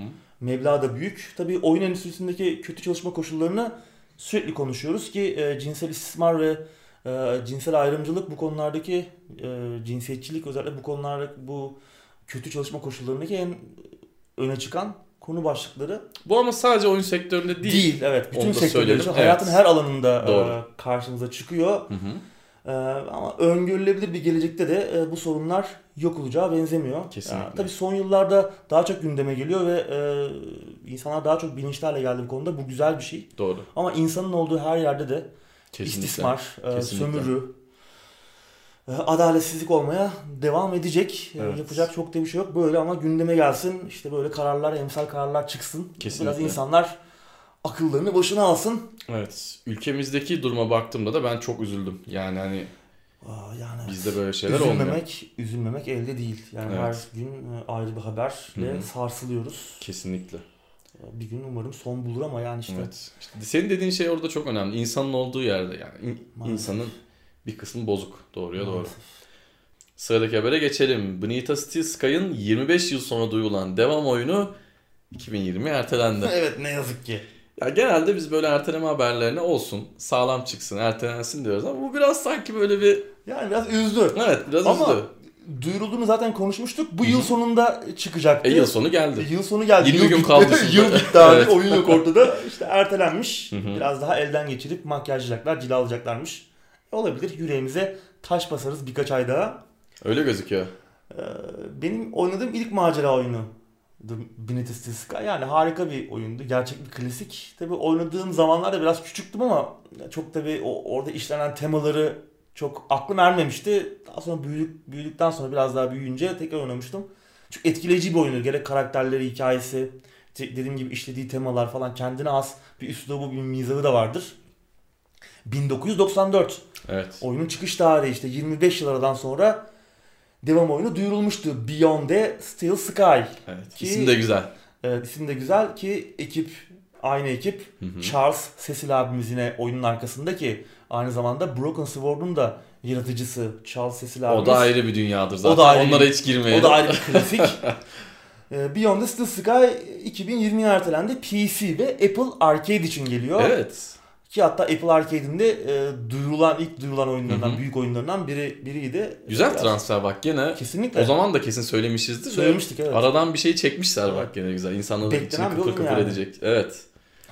meblağ da büyük. Tabii oyun endüstrisindeki kötü çalışma koşullarını sürekli konuşuyoruz ki e, cinsel istismar ve e, cinsel ayrımcılık bu konulardaki e, cinsiyetçilik özellikle bu konularda bu kötü çalışma koşullarındaki en öne çıkan konu başlıkları Bu ama sadece oyun sektöründe değil. değil. evet. Bütün da sektörler söyleyelim. için hayatın Evet. her alanında Doğru. e, karşımıza çıkıyor. Hı hı. E, ama öngörülebilir bir gelecekte de e, bu sorunlar yok olacağı benzemiyor. Kesinlikle. Yani tabii son yıllarda daha çok gündeme geliyor ve e, insanlar daha çok bilinçli hale geldi bu konuda. Bu güzel bir şey. Doğru. Ama insanın olduğu her yerde de Kesinlikle. istismar, e, Kesinlikle. sömürü, adaletsizlik olmaya devam edecek. E, Evet. Yapacak çok da bir şey yok. Böyle ama gündeme gelsin. işte böyle kararlar, emsal kararlar çıksın. Kesinlikle. Biraz insanlar akıllarını başına alsın. Evet. Ülkemizdeki duruma baktığımda da ben çok üzüldüm. Yani hani Aa, yani bizde böyle şeyler olmuyor. üzülmemek, üzülmemek elde değil. Yani Evet. her gün e, ayrı bir haberle Hı hı. sarsılıyoruz. Kesinlikle. E, Bir gün umarım son bulur ama yani işte. Evet. İşte senin dediğin şey orada çok önemli. İnsanın olduğu yerde yani. İn- insanın bir kısmı bozuk. Doğruya doğru. Sıradaki habere geçelim. Benita Steel Sky'ın 25 yıl sonra duyulan devam oyunu 2020 ertelendi. [laughs] evet ne yazık ki. ya genelde biz böyle erteleme haberlerine olsun, sağlam çıksın, ertelensin diyoruz ama bu biraz sanki böyle bir Yani biraz üzdü. evet biraz Ama üzdü. duyurulduğunu zaten konuşmuştuk. Bu yıl sonunda çıkacaktı. E yıl sonu geldi. Yıl sonu geldi. 20 Yıl gün bitti. [laughs] kaldı. Yıl bitti abi. Evet. Oyun yok ortada. İşte ertelenmiş. Biraz daha elden geçirip makyajlayacaklar, cilalayacaklarmış. Olabilir. Yüreğimize taş basarız birkaç ay daha. Öyle gözüküyor. Ee, benim oynadığım ilk macera oyunu. Beneath Sky. Yani harika bir oyundu. Gerçek bir klasik. Tabii oynadığım zamanlarda biraz küçüktüm ama çok tabii o, orada işlenen temaları çok aklım ermemişti. Daha sonra büyüdük, büyüdükten sonra biraz daha büyüyünce tekrar oynamıştım. Çok etkileyici bir oyundu. Gerek karakterleri, hikayesi, dediğim gibi işlediği temalar falan kendine has bir üslubu, bir mizahı da vardır. 1994 Evet. oyunun çıkış tarihi işte 25 yıl aradan sonra devam oyunu duyurulmuştu. Beyond the Steel Sky. Evet. Ki- İsim de güzel. Evet, isim de güzel ki ekip aynı ekip Hı hı. Charles Cecil abimiz yine oyunun arkasında ki aynı zamanda Broken Sword'un da yaratıcısı Charles Cecil abimiz. O da ayrı bir dünyadır zaten. da ayrı Onlara hiç girmeyelim. O da ayrı bir klasik. [laughs] Ee, Beyond the Steel Sky 2020'ye ertelendi. PC ve Apple Arcade için geliyor. Evet. Ki hatta Apple Arcade'in de e, duyurulan ilk duyurulan oyunlarından, Hı hı. büyük oyunlarından biri biriydi. Güzel Biraz- transfer bak gene. Kesinlikle. O zaman da kesin söylemişizdir. Söylemiştik, evet. Aradan bir şey çekmişler bak gene güzel. İnsanların Beklenen içini kıpır kıpır yani. edecek. Evet.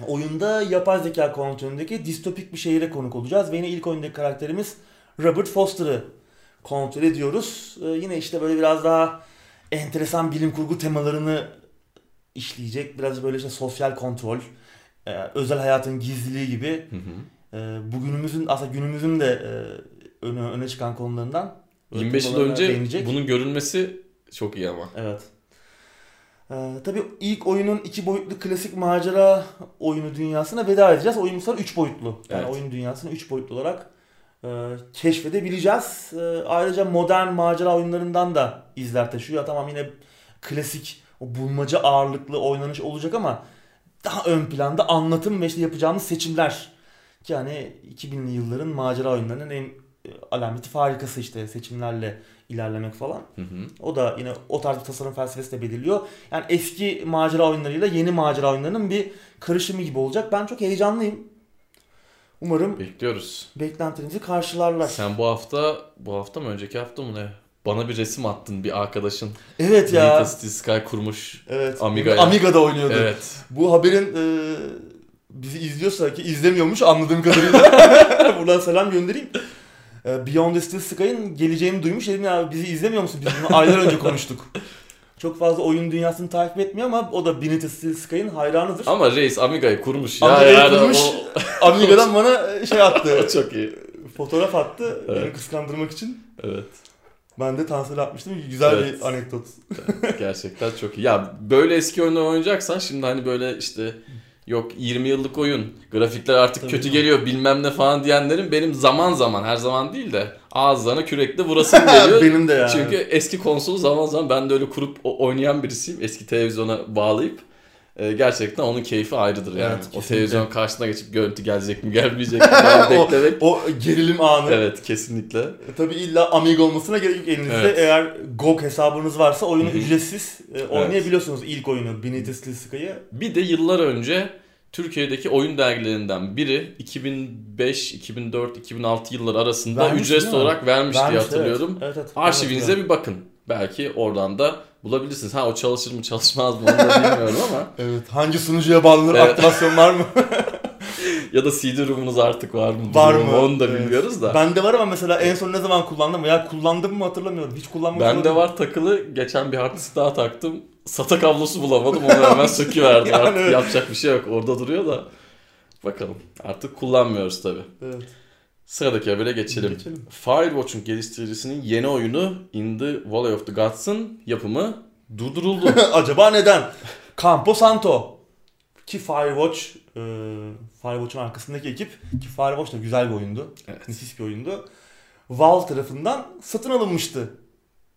Oyunda yapay zeka kontrolündeki distopik bir şehire konuk olacağız ve yine ilk oyundaki karakterimiz Robert Foster'ı kontrol ediyoruz. Ee, yine işte böyle biraz daha enteresan bilim kurgu temalarını işleyecek. Biraz böyle işte sosyal kontrol, e, özel hayatın gizliliği gibi Hı hı. e, bugünümüzün aslında günümüzün de e, öne, öne çıkan konularından. böyle 25 yıl önce değinecek. bunun görülmesi çok iyi ama. Evet. Ee, tabii ilk oyunun iki boyutlu klasik macera oyunu dünyasına veda edeceğiz. Oyun bu sefer üç boyutlu. Yani Evet. oyun dünyasını üç boyutlu olarak e, keşfedebileceğiz. E, ayrıca modern macera oyunlarından da izler taşıyor. Tamam yine klasik o bulmaca ağırlıklı oynanış olacak ama daha ön planda anlatım ve işte yapacağımız seçimler. Ki hani 2000'li yılların macera oyunlarının en e, alameti farikası işte seçimlerle ilerlemek falan. Hı hı. O da yine o tarz bir tasarım felsefesi de belirliyor. Yani eski macera oyunlarıyla yeni macera oyunlarının bir karışımı gibi olacak. Ben çok heyecanlıyım. Umarım Bekliyoruz. beklentilerinizi karşılarlar. Sen bu hafta, bu hafta mı önceki hafta mı ne? Bana bir resim attın bir arkadaşın. Evet Ya. ya. City Sky kurmuş. Evet. Amiga'ya. Amiga'da oynuyordu. Evet. Bu haberin e, bizi izliyorsa ki izlemiyormuş anladığım kadarıyla. [laughs] Buradan selam göndereyim. E, Beyond the Steel Sky'ın geleceğini duymuş. Dedim ya bizi izlemiyor musun? Biz bunu aylar önce konuştuk. Çok fazla oyun dünyasını takip etmiyor ama o da Beneath the Steel Sky'ın hayranıdır. Ama reis Amiga'yı kurmuş ya. Amiga'yı yani kurmuş. O, [laughs] Amiga'dan bana şey [laughs] attı. çok iyi. fotoğraf attı beni Evet. kıskandırmak için. Evet. Ben de Tansel'e atmıştım. Güzel Evet. bir anekdot. Gerçekten çok iyi. Ya böyle eski oyunlar oynayacaksan şimdi hani böyle işte yok 20 yıllık oyun grafikler artık Tabii kötü canım. geliyor bilmem ne falan diyenlerin benim zaman zaman her zaman değil de ağızlarına kürekle vurasım geliyor. [laughs] Benim de yani. Çünkü eski konsolu zaman zaman ben de öyle kurup oynayan birisiyim. Eski televizyona bağlayıp e, gerçekten onun keyfi ayrıdır yani. Evet, o televizyon karşısına geçip görüntü gelecek mi gelmeyecek mi [laughs] falan O- beklemek. o gerilim anı. Evet kesinlikle. E, Tabii illa Amiga olmasına gerek yok elinizde. Evet. Eğer GOG hesabınız varsa oyunu Hı hı. ücretsiz e, oynayabiliyorsunuz ilk oyunu Beneath the Sky'ı. Bir de yıllar önce Türkiye'deki oyun dergilerinden biri 2005, 2004, 2006 yılları arasında Vermiş, ücretsiz olarak vermiş diye Vermiş, hatırlıyorum. Evet, evet, evet. Arşivinize bir bakın. Belki oradan da bulabilirsiniz. Ha o çalışır mı çalışmaz mı onu da bilmiyorum ama. [laughs] Evet. Hangi sunucuya bağlanır? Evet. Aktivasyon var mı? [laughs] Ya da CD ROM'unuz artık var mı? var mı? Onu da Evet. bilmiyoruz da. Bende var ama mesela en son ne zaman kullandım veya kullandım mı hatırlamıyorum. Hiç kullanmadım. Bende var takılı. Geçen bir hard disk daha taktım. SATA kablosu bulamadım. Onu hemen söküverdim. [laughs] Yani Artık evet. yapacak bir şey yok. Orada duruyor da. Bakalım. Artık kullanmıyoruz tabi. Evet. Sıradaki habere geçelim. Geçelim. Firewatch'un geliştiricisinin yeni oyunu In the Valley of the Gods'ın yapımı durduruldu. [laughs] Acaba neden? Campo Santo. Ki Firewatch, e, Firewatch'un arkasındaki ekip ki Firewatch da güzel bir oyundu. evet. Nefis bir oyundu. Valve tarafından satın alınmıştı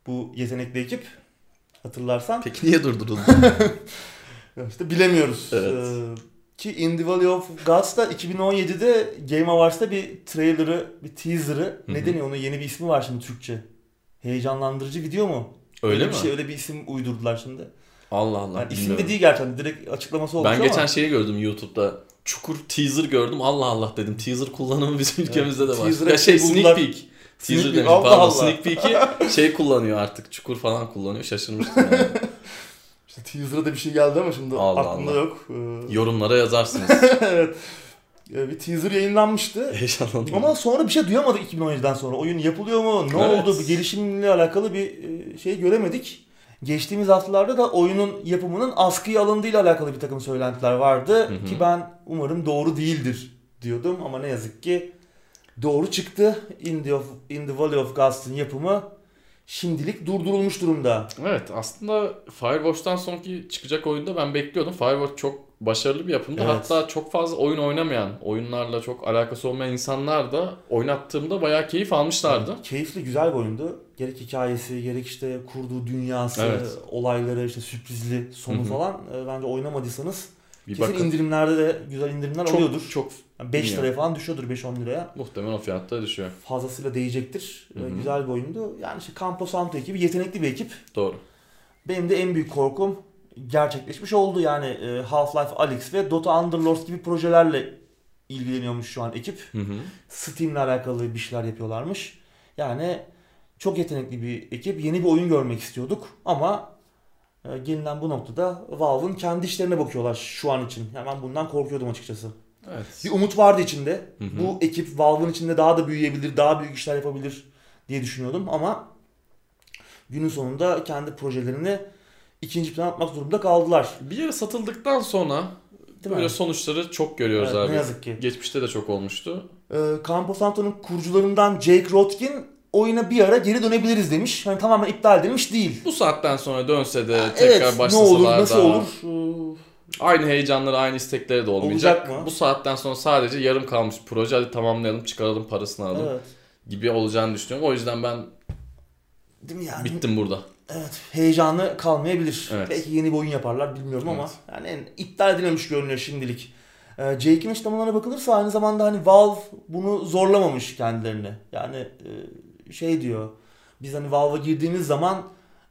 bu yetenekli ekip. Hatırlarsan. Peki niye durduruldu? [laughs] İşte bilemiyoruz. Evet. Ee, ki In the Valley of Gods da 2017'de Game Awards'ta bir trailer'ı, bir teaser'ı, hı. ne deniyor onun yeni bir ismi var şimdi Türkçe. Heyecanlandırıcı video mu? Öyle bir mi? şey, öyle bir isim uydurdular şimdi. Allah Allah. Yani isim de değil gerçekten direkt açıklaması olmuş Ben ama. geçen şeyi gördüm YouTube'da. Çukur teaser gördüm. Allah Allah dedim. Teaser kullanımı bizim ülkemizde de var. Ya şey bir sneak buldular. peek. Teaser Sneak demiş. Allah Pardon Allah. Sneak Peek'i şey kullanıyor artık. Çukur falan kullanıyor. Şaşırmıştım yani. [laughs] İşte teaser'a da bir şey geldi ama şimdi Allah aklımda Allah. yok. Ee, Yorumlara yazarsınız. [laughs] evet. Ee, Bir teaser yayınlanmıştı. Heyecanlandım. Ama sonra bir şey duyamadık 2017'den sonra. Oyun yapılıyor mu? Ne Evet. oldu? Bir gelişimle alakalı bir e, şey göremedik. Geçtiğimiz haftalarda da oyunun yapımının askıya alındığıyla alakalı bir takım söylentiler vardı. Hı hı. Ki ben umarım doğru değildir diyordum ama ne yazık ki doğru çıktı. In the, of, In the Valley of Ghost'ın yapımı şimdilik durdurulmuş durumda. Evet aslında Firewatch'tan sonraki çıkacak oyunda ben bekliyordum. Firewatch çok başarılı bir yapımdı. Evet. Hatta çok fazla oyun oynamayan, oyunlarla çok alakası olmayan insanlar da oynattığımda bayağı keyif almışlardı. Keyifli, güzel bir oyundu. Gerek hikayesi, gerek işte kurduğu dünyası, Evet. olayları, işte sürprizli sonu Hı hı. falan. e, Bence oynamadıysanız Bir kesin bakın. indirimlerde de güzel indirimler Çok, oluyordur. çok Yani 5 bilmiyorum. liraya falan düşüyordur 5-10 liraya. muhtemelen o fiyatta düşüyor. Fazlasıyla değecektir. E, Hı hı. Güzel bir oyundu. Yani işte Campo Santo ekibi yetenekli bir ekip. Doğru. Benim de en büyük korkum gerçekleşmiş oldu. Yani e, Half-Life Alyx ve Dota Underlords gibi projelerle ilgileniyormuş şu an ekip. Hı hı. Steam'le alakalı bir şeyler yapıyorlarmış. Yani çok yetenekli bir ekip. Yeni bir oyun görmek istiyorduk ama e, gelinen bu noktada Valve'ın kendi işlerine bakıyorlar şu an için. Yani ben bundan korkuyordum açıkçası. Evet. Bir umut vardı içinde. Hı hı. Bu ekip Valve'ın içinde daha da büyüyebilir, daha büyük işler yapabilir diye düşünüyordum ama günün sonunda kendi projelerini ikinci plana atmak durumunda kaldılar. Bir yere satıldıktan sonra Değil böyle mi? sonuçları çok görüyoruz Evet, abi. ne yazık ki. Geçmişte de çok olmuştu. Ee, Campo Santo'nun kurucularından Jake Rotkin oyuna bir ara geri dönebiliriz demiş. Hani tamamen iptal edilmiş değil. Bu saatten sonra dönse de tekrar evet, ne başlasalar olur, nasıl da olur? Ee, aynı heyecanları, aynı istekleri de olmayacak. Olacak mı? Bu saatten sonra sadece yarım kalmış proje hadi tamamlayalım, çıkaralım, parasını alalım Evet. gibi olacağını düşünüyorum. O yüzden ben Değil mi yani? bittim burada. Evet. Heyecanı kalmayabilir. Evet. Belki yeni bir oyun yaparlar bilmiyorum ama Evet. yani en, iptal edilmemiş görünüyor şimdilik. Ee, Jake'in açıklamalarına bakılırsa aynı zamanda hani Valve bunu zorlamamış kendilerini. Yani e, şey diyor. Biz hani Valve'a girdiğimiz zaman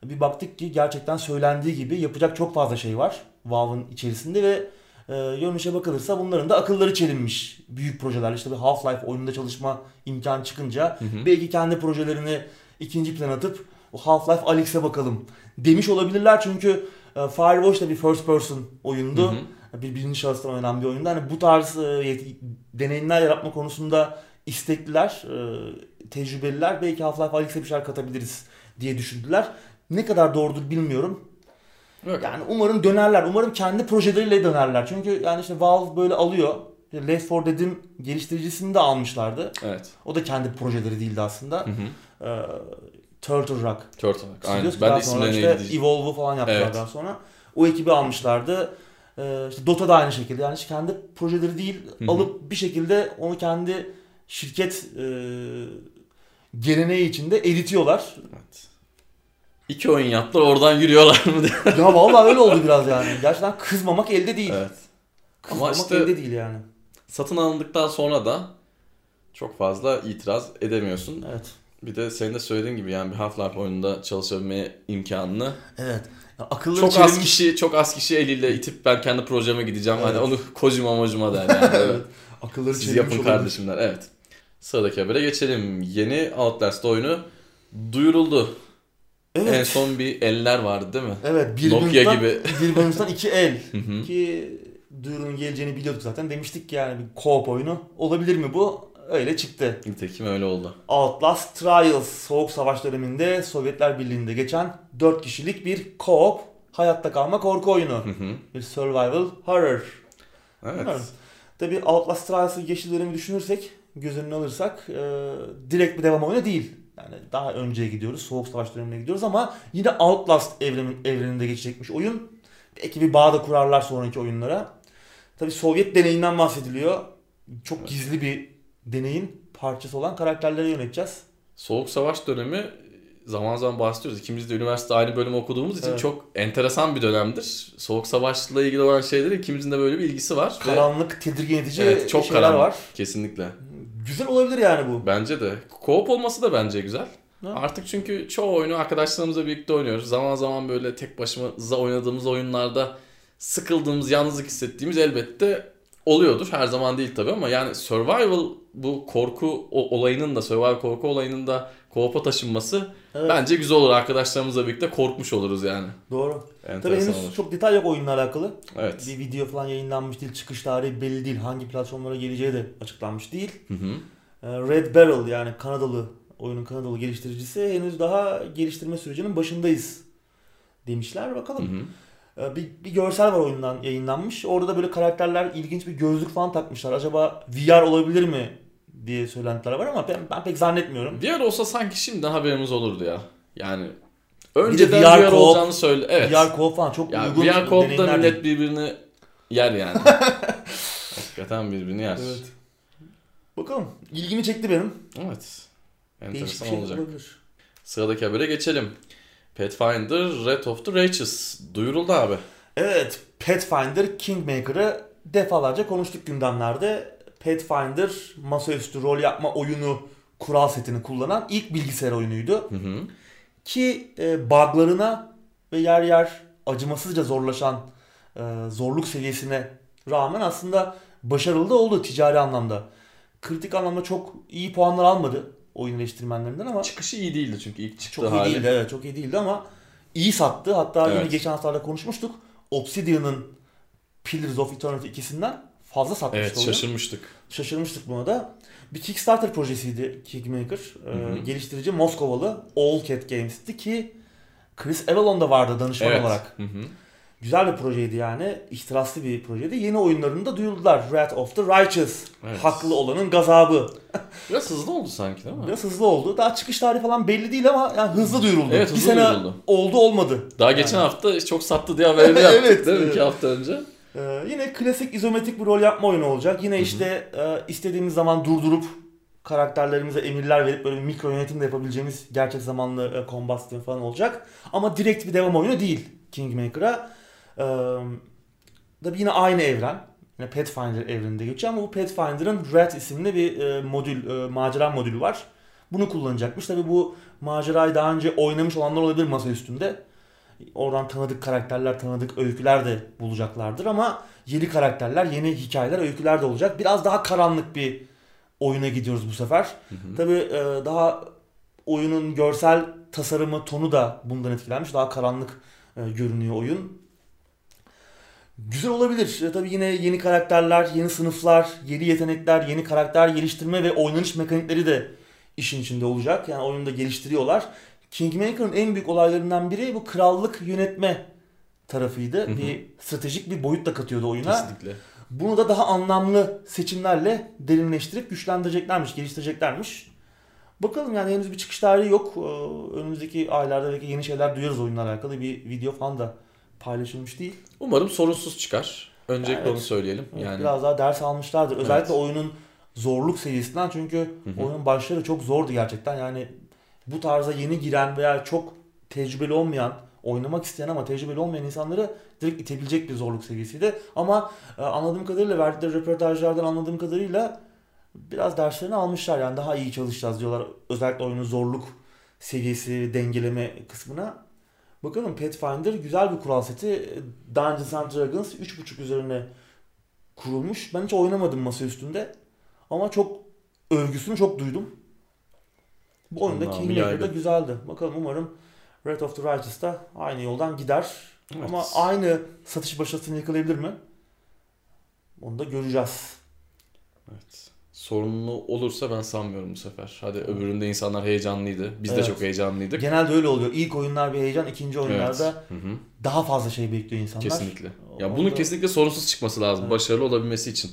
bir baktık ki gerçekten söylendiği gibi yapacak çok fazla şey var Valve'ın içerisinde ve e, görünüşe bakılırsa bunların da akılları çelinmiş. Büyük projeler işte bir Half-Life oyununda çalışma imkanı çıkınca Hı hı. belki kendi projelerini ikinci plan atıp o Half-Life Alyx'e bakalım demiş olabilirler çünkü e, Firewatch da bir first person oyundu. Hı hı. Bir birinci şahıstan oynanan bir oyundu. Hani bu tarz e, deneyimler yaratma konusunda istekliler, e, tecrübeliler. Belki Half-Life Alyx'e bir şeyler katabiliriz diye düşündüler. Ne kadar doğrudur bilmiyorum. Yok. Yani umarım dönerler. Umarım kendi projeleriyle dönerler. Çünkü yani işte Valve böyle alıyor. Left 4 Dead'in geliştiricisini de almışlardı. Evet. O da kendi projeleri değildi aslında. Hı hı. Ee, Turtle Rock. Turtle Rock. Aynen. Ben Daha de sonra isimlerini işte işte Evolve'u falan yaptılar Evet. daha sonra. O ekibi almışlardı. Ee, işte Dota da aynı şekilde. Yani işte kendi projeleri değil Hı hı. alıp bir şekilde onu kendi şirket e, geleneği içinde eritiyorlar. Evet. İki oyun yaptılar oradan yürüyorlar mı diye. ya vallahi öyle oldu [laughs] biraz yani. Gerçekten kızmamak elde değil. Evet. Kızmamak işte- elde değil yani. Satın alındıktan sonra da çok fazla itiraz edemiyorsun. Evet. Bir de senin de söylediğin gibi yani bir Half-Life oyununda çalışabilme imkanını Evet. Ya akılları çok az çevirmiş- kişi çok az kişi eliyle itip ben kendi projeme gideceğim. Hani Evet. onu kocuma mocuma der yani. [laughs] Evet. Akılları Siz yapın olabilir. kardeşim der. Evet. Sıradaki habere geçelim. Yeni Outlast oyunu duyuruldu. Evet. En son bir eller vardı değil mi? Evet. Bir Nokia gibi. [laughs] Bir bölümden iki el. Hı hı. Ki duyurunun geleceğini biliyorduk zaten. Demiştik ki yani bir co-op oyunu. Olabilir mi bu? Öyle çıktı. Nitekim öyle oldu. Outlast Trials Soğuk Savaş döneminde Sovyetler Birliği'nde geçen 4 kişilik bir co-op hayatta kalma korku oyunu. Hı hı. Bir survival horror. Evet. Bilmiyorum. Tabi Outlast Trials'ı geçtiği dönemi düşünürsek, göz önüne alırsak e, direkt bir devam oyunu değil. Yani daha önceye gidiyoruz, Soğuk Savaş dönemine gidiyoruz ama yine Outlast evrenin, evreninde geçecekmiş oyun. Belki bir bağ da kurarlar sonraki oyunlara. Tabi Sovyet deneyinden bahsediliyor. Çok Evet. gizli bir deneyin parçası olan karakterleri yöneteceğiz. Soğuk Savaş dönemi zaman zaman bahsediyoruz. İkimiz de üniversite aynı bölümü okuduğumuz için Evet. çok enteresan bir dönemdir. Soğuk Savaş'la ilgili olan şeyleri ikimizin de böyle bir ilgisi var. Ve Karanlık, tedirgin edici evet, çok şeyler karanlık. var. Kesinlikle. Güzel olabilir yani bu. Bence de. Co-op olması da bence güzel. Ha. Artık çünkü çoğu oyunu arkadaşlarımızla birlikte oynuyoruz. Zaman zaman böyle tek başımıza oynadığımız oyunlarda sıkıldığımız, yalnızlık hissettiğimiz elbette oluyordur. Her zaman değil tabii ama yani survival bu korku olayının da survival korku olayının da co-op'a taşınması Evet. bence güzel olur. Arkadaşlarımızla birlikte korkmuş oluruz yani. Doğru. Tabii henüz olur. çok detay yok oyunla alakalı. Evet. Bir video falan yayınlanmış değil. Çıkış tarihi belli değil. Hangi platformlara geleceği de açıklanmış değil. Hı hı. Ee, Red Barrel yani Kanadalı oyunun Kanadalı geliştiricisi henüz daha geliştirme sürecinin başındayız demişler. Hı Bakalım. hı. Ee, Bir, bir görsel var oyundan yayınlanmış. Orada da böyle karakterler ilginç bir gözlük falan takmışlar. Acaba VR olabilir mi diye söylentiler var ama ben, ben pek zannetmiyorum. VR olsa sanki şimdiden haberimiz olurdu ya. Yani de önceden VR VR, olacağını söyle. Evet. VR co falan çok ya uygun VR deneyimler millet birbirini yer yani. [laughs] Hakikaten birbirini yer. Evet. Bakalım. İlgimi çekti benim. Evet. Enteresan şey olacak. olabilir. Sıradaki habere geçelim. Pathfinder Red of the Righteous duyuruldu abi. Evet, Pathfinder Kingmaker'ı defalarca konuştuk gündemlerde. Pathfinder masaüstü rol yapma oyunu kural setini kullanan ilk bilgisayar oyunuydu. Hı hı. Ki e, buglarına ve yer yer acımasızca zorlaşan e, zorluk seviyesine rağmen aslında başarılı da oldu ticari anlamda. Kritik anlamda çok iyi puanlar almadı oyun eleştirmenlerinden ama Çıkışı iyi değildi çünkü ilk çıktığı çok iyi değildi. Evet çok iyi değildi ama iyi sattı. Hatta yine Evet. geçen haftalarda konuşmuştuk. Obsidian'ın Pillars of Eternity ikisinden fazla satmıştı Evet oyun. şaşırmıştık. Şaşırmıştık buna da. Bir Kickstarter projesiydi Kingmaker. Ee, geliştirici Moskovalı All Cat Games'ti ki Chris Avellon da vardı danışman Evet. olarak. Hı hı. Güzel bir projeydi yani. İhtiraslı bir projeydi. Yeni oyunlarını da duyurdular. Wrath of the Righteous. Evet. Haklı olanın gazabı. [laughs] Biraz hızlı oldu sanki değil mi? Biraz hızlı oldu. Daha çıkış tarihi falan belli değil ama yani hızlı duyuruldu. Evet, bir hızlı sene duyuruldu. oldu olmadı. Daha geçen hafta çok sattı diye haberini [laughs] yaptık Evet, değil mi? evet. İki hafta önce. Ee, yine klasik izometrik bir rol yapma oyunu olacak. Yine işte e, istediğimiz zaman durdurup karakterlerimize emirler verip böyle bir mikro yönetim de yapabileceğimiz gerçek zamanlı e, combat sistemi falan olacak. Ama direkt bir devam oyunu değil Kingmaker'a. Ee, yine aynı evren. Yine Pathfinder evreninde geçiyor ama bu Pathfinder'ın Red isimli bir e, modül, e, macera modülü var. Bunu kullanacakmış. Tabii bu macerayı daha önce oynamış olanlar olabilir masa üstünde. Oradan tanıdık karakterler, tanıdık öyküler de bulacaklardır ama yeni karakterler, yeni hikayeler, öyküler de olacak. Biraz daha karanlık bir oyuna gidiyoruz bu sefer. Hı hı. Tabii e, daha oyunun görsel tasarımı, tonu da bundan etkilenmiş. Daha karanlık e, görünüyor oyun. Güzel olabilir. E, tabii yine yeni karakterler, yeni sınıflar, yeni yetenekler, yeni karakter geliştirme ve oynanış mekanikleri de işin içinde olacak. Yani oyunu da geliştiriyorlar. Kingmaker'ın en büyük olaylarından biri bu krallık yönetme tarafıydı. Hı hı. Bir stratejik bir boyut da katıyordu oyuna. Kesinlikle. Bunu da daha anlamlı seçimlerle derinleştirip güçlendireceklermiş, geliştireceklermiş. Bakalım yani henüz bir çıkış tarihi yok. Ee, Önümüzdeki aylarda belki yeni şeyler duyarız oyunla alakalı. Bir video falan da paylaşılmış değil. Umarım sorunsuz çıkar. Öncelikle Evet. onu söyleyelim. Evet, Yani Biraz daha ders almışlardır. Özellikle Evet. oyunun zorluk seviyesinden çünkü Hı hı. oyunun başları çok zordu gerçekten. Yani bu tarza yeni giren veya çok tecrübeli olmayan, oynamak isteyen ama tecrübeli olmayan insanları direkt itebilecek bir zorluk seviyesiydi. Ama e, anladığım kadarıyla verdikleri röportajlardan anladığım kadarıyla biraz derslerini almışlar. Yani daha iyi çalışacağız diyorlar. Özellikle oyunun zorluk seviyesi, dengeleme kısmına. Bakalım Pathfinder güzel bir kural seti. Dungeons and Dragons 3.5 üzerine kurulmuş. Ben hiç oynamadım masa üstünde. Ama çok övgüsünü çok duydum. Bu oyunda Anlamı Kingmaker'da yaygın. güzeldi. Bakalım umarım Red of the Righteous da aynı yoldan gider. Evet. Ama aynı satış başarısını yakalayabilir mi? Onu da göreceğiz. Evet. Sorunlu olursa ben sanmıyorum bu sefer. Hadi öbüründe insanlar heyecanlıydı. Biz de Evet. çok heyecanlıydık. Genelde öyle oluyor. İlk oyunlar bir heyecan, ikinci oyunlarda Evet. Daha fazla şey bekliyor insanlar. Kesinlikle. Ya Onda- bunun kesinlikle sorunsuz çıkması lazım. Evet. Başarılı olabilmesi için.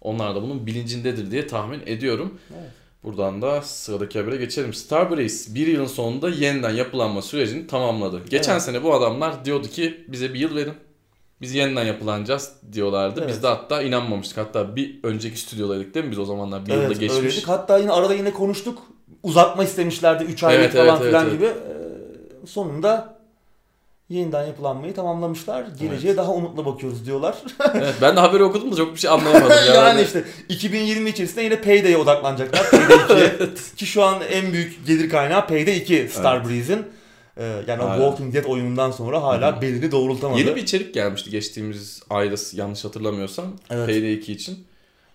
Onlar da bunun bilincindedir diye tahmin ediyorum. Evet. Buradan da sıradaki habere geçelim. Starbreeze bir yılın sonunda yeniden yapılanma sürecini tamamladı. Geçen Evet. sene bu adamlar diyordu ki bize bir yıl verin. Biz yeniden yapılanacağız diyorlardı. Evet. Biz de hatta inanmamıştık. Hatta bir önceki stüdyodaydık değil mi biz o zamanlar? Bir yılda Evet geçmiş. öyleydik. Hatta yine arada yine konuştuk. Uzatma istemişlerdi 3 aylık Evet, falan evet, filan evet, gibi. Ee, sonunda yeniden yapılanmayı tamamlamışlar. Geleceğe Evet. daha umutla bakıyoruz diyorlar. [laughs] evet, ben de haberi okudum da çok bir şey anlayamadım. [laughs] yani, Yani, işte 2020 içerisinde yine Payday'e odaklanacaklar. Payday [laughs] 2'ye. Ki şu an en büyük gelir kaynağı Payday 2 Starbreeze'in. Ee, yani o Hala. Walking Dead oyunundan sonra hala hı. belini doğrultamadı. Yeni bir içerik gelmişti geçtiğimiz ayda yanlış hatırlamıyorsam. Evet. Payday 2 için.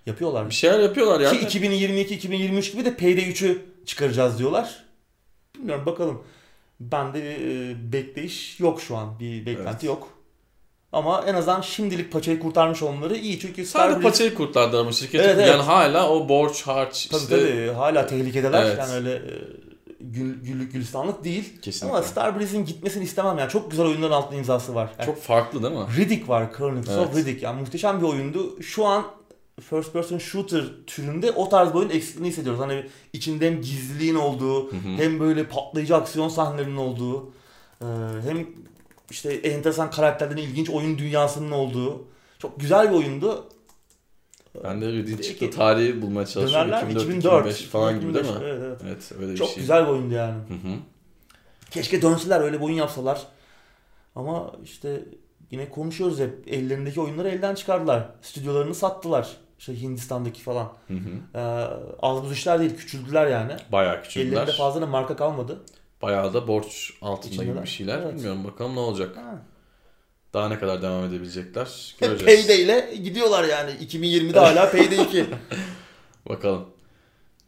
Yapıyorlar. Bir şeyler yapıyorlar yani. Ki 2022-2023 gibi de Payday 3'ü çıkaracağız diyorlar. Bilmiyorum bakalım. Bende bir e, bekleyiş yok şu an. Bir beklenti Evet. yok. Ama en azından şimdilik paçayı kurtarmış onları iyi çünkü Sadece Starbreeze- paçayı kurtardı ama şirket. Evet, evet. Yani hala o borç harç Tabii işte. tabii hala tehlikedeler. Evet. Yani öyle e, gül, güllük gülistanlık değil. Kesinlikle. Ama Starbreeze'in gitmesini istemem yani. Çok güzel oyunların altında imzası var. Yani Çok farklı değil mi? Riddick var. Chronicles Evet. of Riddick. Yani muhteşem bir oyundu. Şu an first person shooter türünde o tarz bir oyun eksikliğini hissediyoruz. Hani içinde hem gizliliğin olduğu, Hı hı. hem böyle patlayıcı aksiyon sahnelerinin olduğu, e, hem işte enteresan karakterlerin ilginç oyun dünyasının olduğu çok güzel bir oyundu. Ben de Peki. çıktı tarihi bulmaya çalışıyorum. Dönerler mi? 2004, 2004 2005 falan gibi değil mi? 2005, Evet, evet. Evet öyle bir Çok şey. güzel bir oyundu yani. Hı hı. Keşke dönsüler öyle bir oyun yapsalar. Ama işte yine konuşuyoruz hep. Ellerindeki oyunları elden çıkardılar. Stüdyolarını sattılar. İşte Hindistan'daki falan. Hı hı. Ee, az buz işler değil. Küçüldüler yani. Bayağı küçüldüler. Ellerinde fazla da marka kalmadı. Bayağı da borç altında gibi İçindeler. bir şeyler. Evet. Bilmiyorum bakalım ne olacak. Ha. Daha ne kadar devam edebilecekler [laughs] göreceğiz. Payday ile gidiyorlar yani. 2020'de hala Payday 2. [laughs] Bakalım.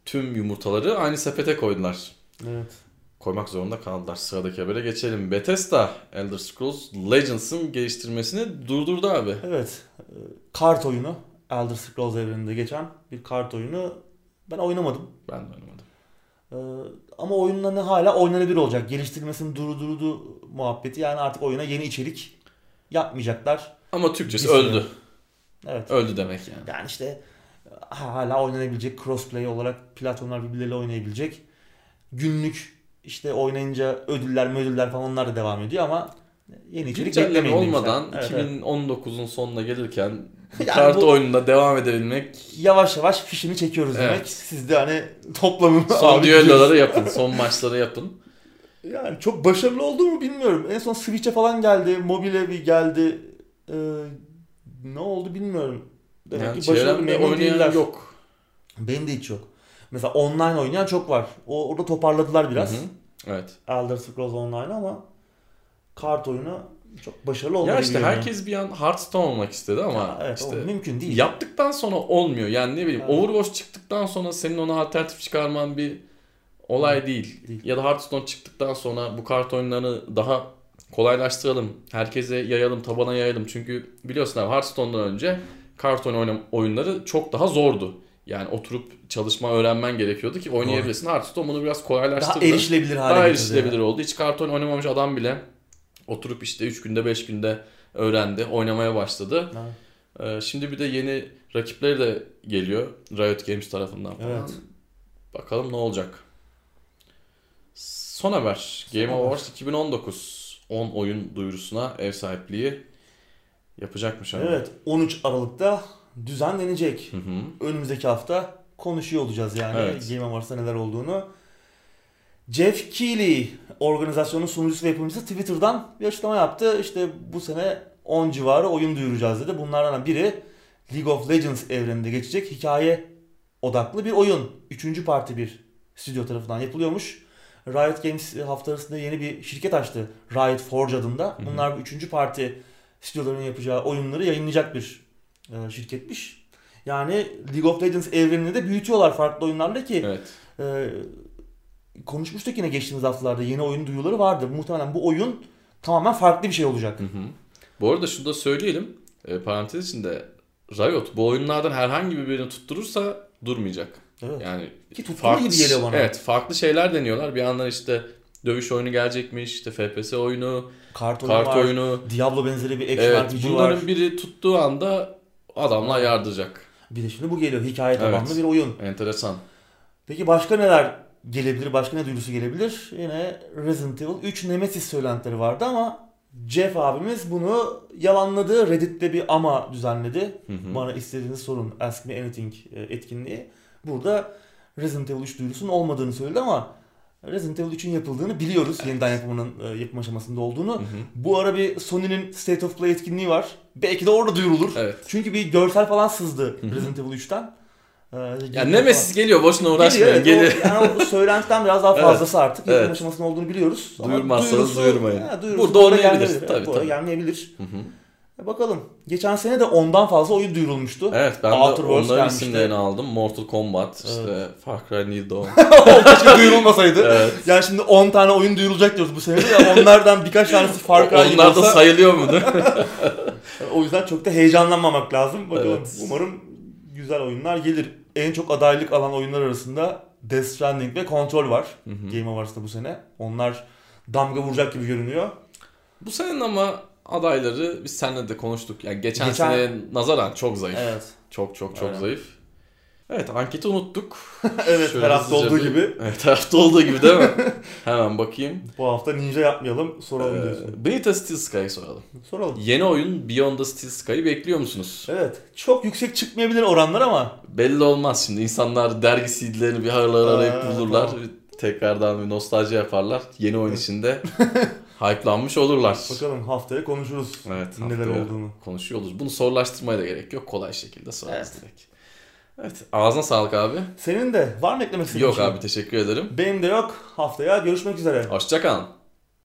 Tüm yumurtaları aynı sepete koydular. evet. Koymak zorunda kaldılar. Sıradaki habere geçelim. Bethesda Elder Scrolls Legends'ın geliştirmesini durdurdu abi. Evet. Kart oyunu. Elder Scrolls evreninde geçen bir kart oyunu. Ben oynamadım. Ben de oynamadım. Ee, ama oyunun hani hala oynanabilir olacak. Geliştirmesini durdurdu muhabbeti. Yani artık oyuna yeni içerik yapmayacaklar. Ama Türkçesi süre. öldü. Evet. Öldü demek yani. Yani işte ha- hala oynanabilecek crossplay olarak platformlar birbirleriyle oynayabilecek. Günlük işte oynayınca ödüller ödüller falan onlar da devam ediyor ama yeni içerik Güncelleme beklemeyin olmadan Evet, evet. 2019'un sonuna gelirken [laughs] Yani kart bu- oyununda devam edebilmek Yavaş yavaş fişini çekiyoruz Evet. demek. Siz de hani toplamın son düelloları yapın. Son maçları yapın. [laughs] Yani çok başarılı oldu mu bilmiyorum. En son Switch'e falan geldi. Mobile bir geldi. Ee, ne oldu bilmiyorum. Demek Yani ki başarılı memnun değiller. yok. Benim de hiç yok. Mesela online oynayan çok var. O orada toparladılar biraz. Hı hı. Evet. Elder Scrolls Online ama kart oyunu çok başarılı olmadı. Ya işte gibi herkes bir an Hearthstone olmak istedi ama Ya evet, işte mümkün değil. yaptıktan sonra olmuyor. Yani ne bileyim Evet. Overwatch çıktıktan sonra senin ona alternatif çıkarman bir olay değil. Değil. Ya da Hearthstone çıktıktan sonra bu kart oyunlarını daha kolaylaştıralım. Herkese yayalım, tabana yayalım. Çünkü biliyorsun abi Hearthstone'dan önce kart oynam- oyunları çok daha zordu. Yani oturup çalışma öğrenmen gerekiyordu ki oynayabilesin. Hearthstone bunu biraz Daha kolaylaştırdı. erişilebilir hale Daha getirdi. erişilebilir oldu. Hiç kart oyunu oynamamış adam bile oturup işte 3 günde 5 günde öğrendi. Oynamaya başladı. Evet. Ee, şimdi bir de yeni rakipleri de geliyor. Riot Games tarafından falan. Evet. Bakalım ne olacak. Son haber. Game haber. Awards 2019 10 oyun duyurusuna ev sahipliği yapacakmış abi. Evet 13 Aralık'ta düzenlenecek. Hı hı. önümüzdeki hafta konuşuyor olacağız yani Evet. Game Awards'ta neler olduğunu. Jeff Keighley organizasyonun sunucusu ve yapımcısı Twitter'dan bir açıklama yaptı. İşte bu sene 10 civarı oyun duyuracağız dedi. Bunlardan biri League of Legends evreninde geçecek hikaye odaklı bir oyun. Üçüncü parti bir stüdyo tarafından yapılıyormuş. Riot Games hafta arasında yeni bir şirket açtı. Riot Forge adında. Bunlar bir üçüncü parti stüdyoların yapacağı oyunları yayınlayacak bir e, şirketmiş. Yani League of Legends evrenini de büyütüyorlar farklı oyunlarla ki Evet. e, konuşmuştuk yine geçtiğimiz haftalarda yeni oyun duyuruları vardı. Muhtemelen bu oyun tamamen farklı bir şey olacak. Hı hı. Bu arada şunu da söyleyelim. E, parantez içinde Riot bu oyunlardan herhangi birini tutturursa durmayacak. Evet. Yani Ki tuttuğu gibi geliyor bana. Evet, farklı şeyler deniyorlar. Bir yandan işte dövüş oyunu gelecekmiş, işte FPS oyunu, Kart oyunu kart var. oyunu. Diablo benzeri bir action Evet, RPG bunların var. biri tuttuğu anda adamlar yardıracak. Bir de şimdi bu geliyor. Hikaye tabanlı Evet. bir oyun. Enteresan. Peki başka neler gelebilir? Başka ne duyurusu gelebilir? Yine Resident Evil 3 Nemesis söylentileri vardı ama Jeff abimiz bunu yalanladı. Reddit'te bir ama düzenledi. Hı hı. Bana istediğiniz sorun Ask Me Anything e, etkinliği. Burada Resident Evil 3 duyurusunun olmadığını söyledi ama Resident Evil 3'ün yapıldığını biliyoruz. Yeniden yapımının e, yapım aşamasında olduğunu. Hı hı. Bu ara bir Sony'nin State of Play etkinliği var. Belki de orada duyurulur. Evet. Çünkü bir görsel falan sızdı Hı hı. Resident Evil 3'ten. Geliyor Nemesis geliyor boşuna falan. uğraşmayın. Geliyor, evet, o, yani o söylentiden biraz daha [laughs] Evet, fazlası artık. Yapım evet. aşamasında olduğunu biliyoruz. Duyurmazsanız duyurmayın. Ha, duyurusu Burada olmayabilir, tabii, Evet, tabii. gelmeyebilir. Hı hı. E bakalım. Geçen sene de ondan fazla oyun duyurulmuştu. Evet ben Outer de onların gelmişti. isimlerini aldım. Mortal Kombat, işte Far Cry New Dawn. [laughs] Keşke [laughs] duyurulmasaydı. evet. Yani şimdi 10 tane oyun duyurulacak diyoruz bu sene ya onlardan birkaç tanesi Far Cry Onlar da olsa sayılıyor mu? değil mi? o yüzden çok da heyecanlanmamak lazım. Bakalım Evet. umarım güzel oyunlar gelir. En çok adaylık alan oyunlar arasında Death Stranding ve Control var. Hı hı. Game Awards'ta bu sene. Onlar damga vuracak gibi görünüyor. Bu senenin ama adayları biz seninle de konuştuk. Yani geçen, Geçen- seneye nazaran çok zayıf. Evet. Çok çok çok Aynen. zayıf. Evet anketi unuttuk. [laughs] evet Şöyle her hafta olduğu bir- gibi. Evet her hafta olduğu gibi değil mi? [laughs] Hemen bakayım. Bu hafta ninja yapmayalım soralım diyorsun. Ee, Benita Steel Sky'ı soralım. Soralım. Yeni oyun Beyond the Steel Sky'ı bekliyor musunuz? Evet. Çok yüksek çıkmayabilir oranlar ama Belli olmaz şimdi. İnsanlar dergi CD'lerini bir haralar arayıp bulurlar. tamam. Tekrardan bir nostalji yaparlar. Yeni oyun içinde [laughs] hype'lanmış olurlar. bakalım haftaya konuşuruz Evet, neler haftaya olduğunu. konuşuyor oluruz. Bunu sorulaştırmaya da gerek yok. Kolay şekilde sorarız Evet. direkt. Evet. Ağzına sağlık abi. Senin de var mı eklemek istediğin Yok şey? abi teşekkür ederim. Benim de yok. Haftaya görüşmek üzere. Hoşçakalın.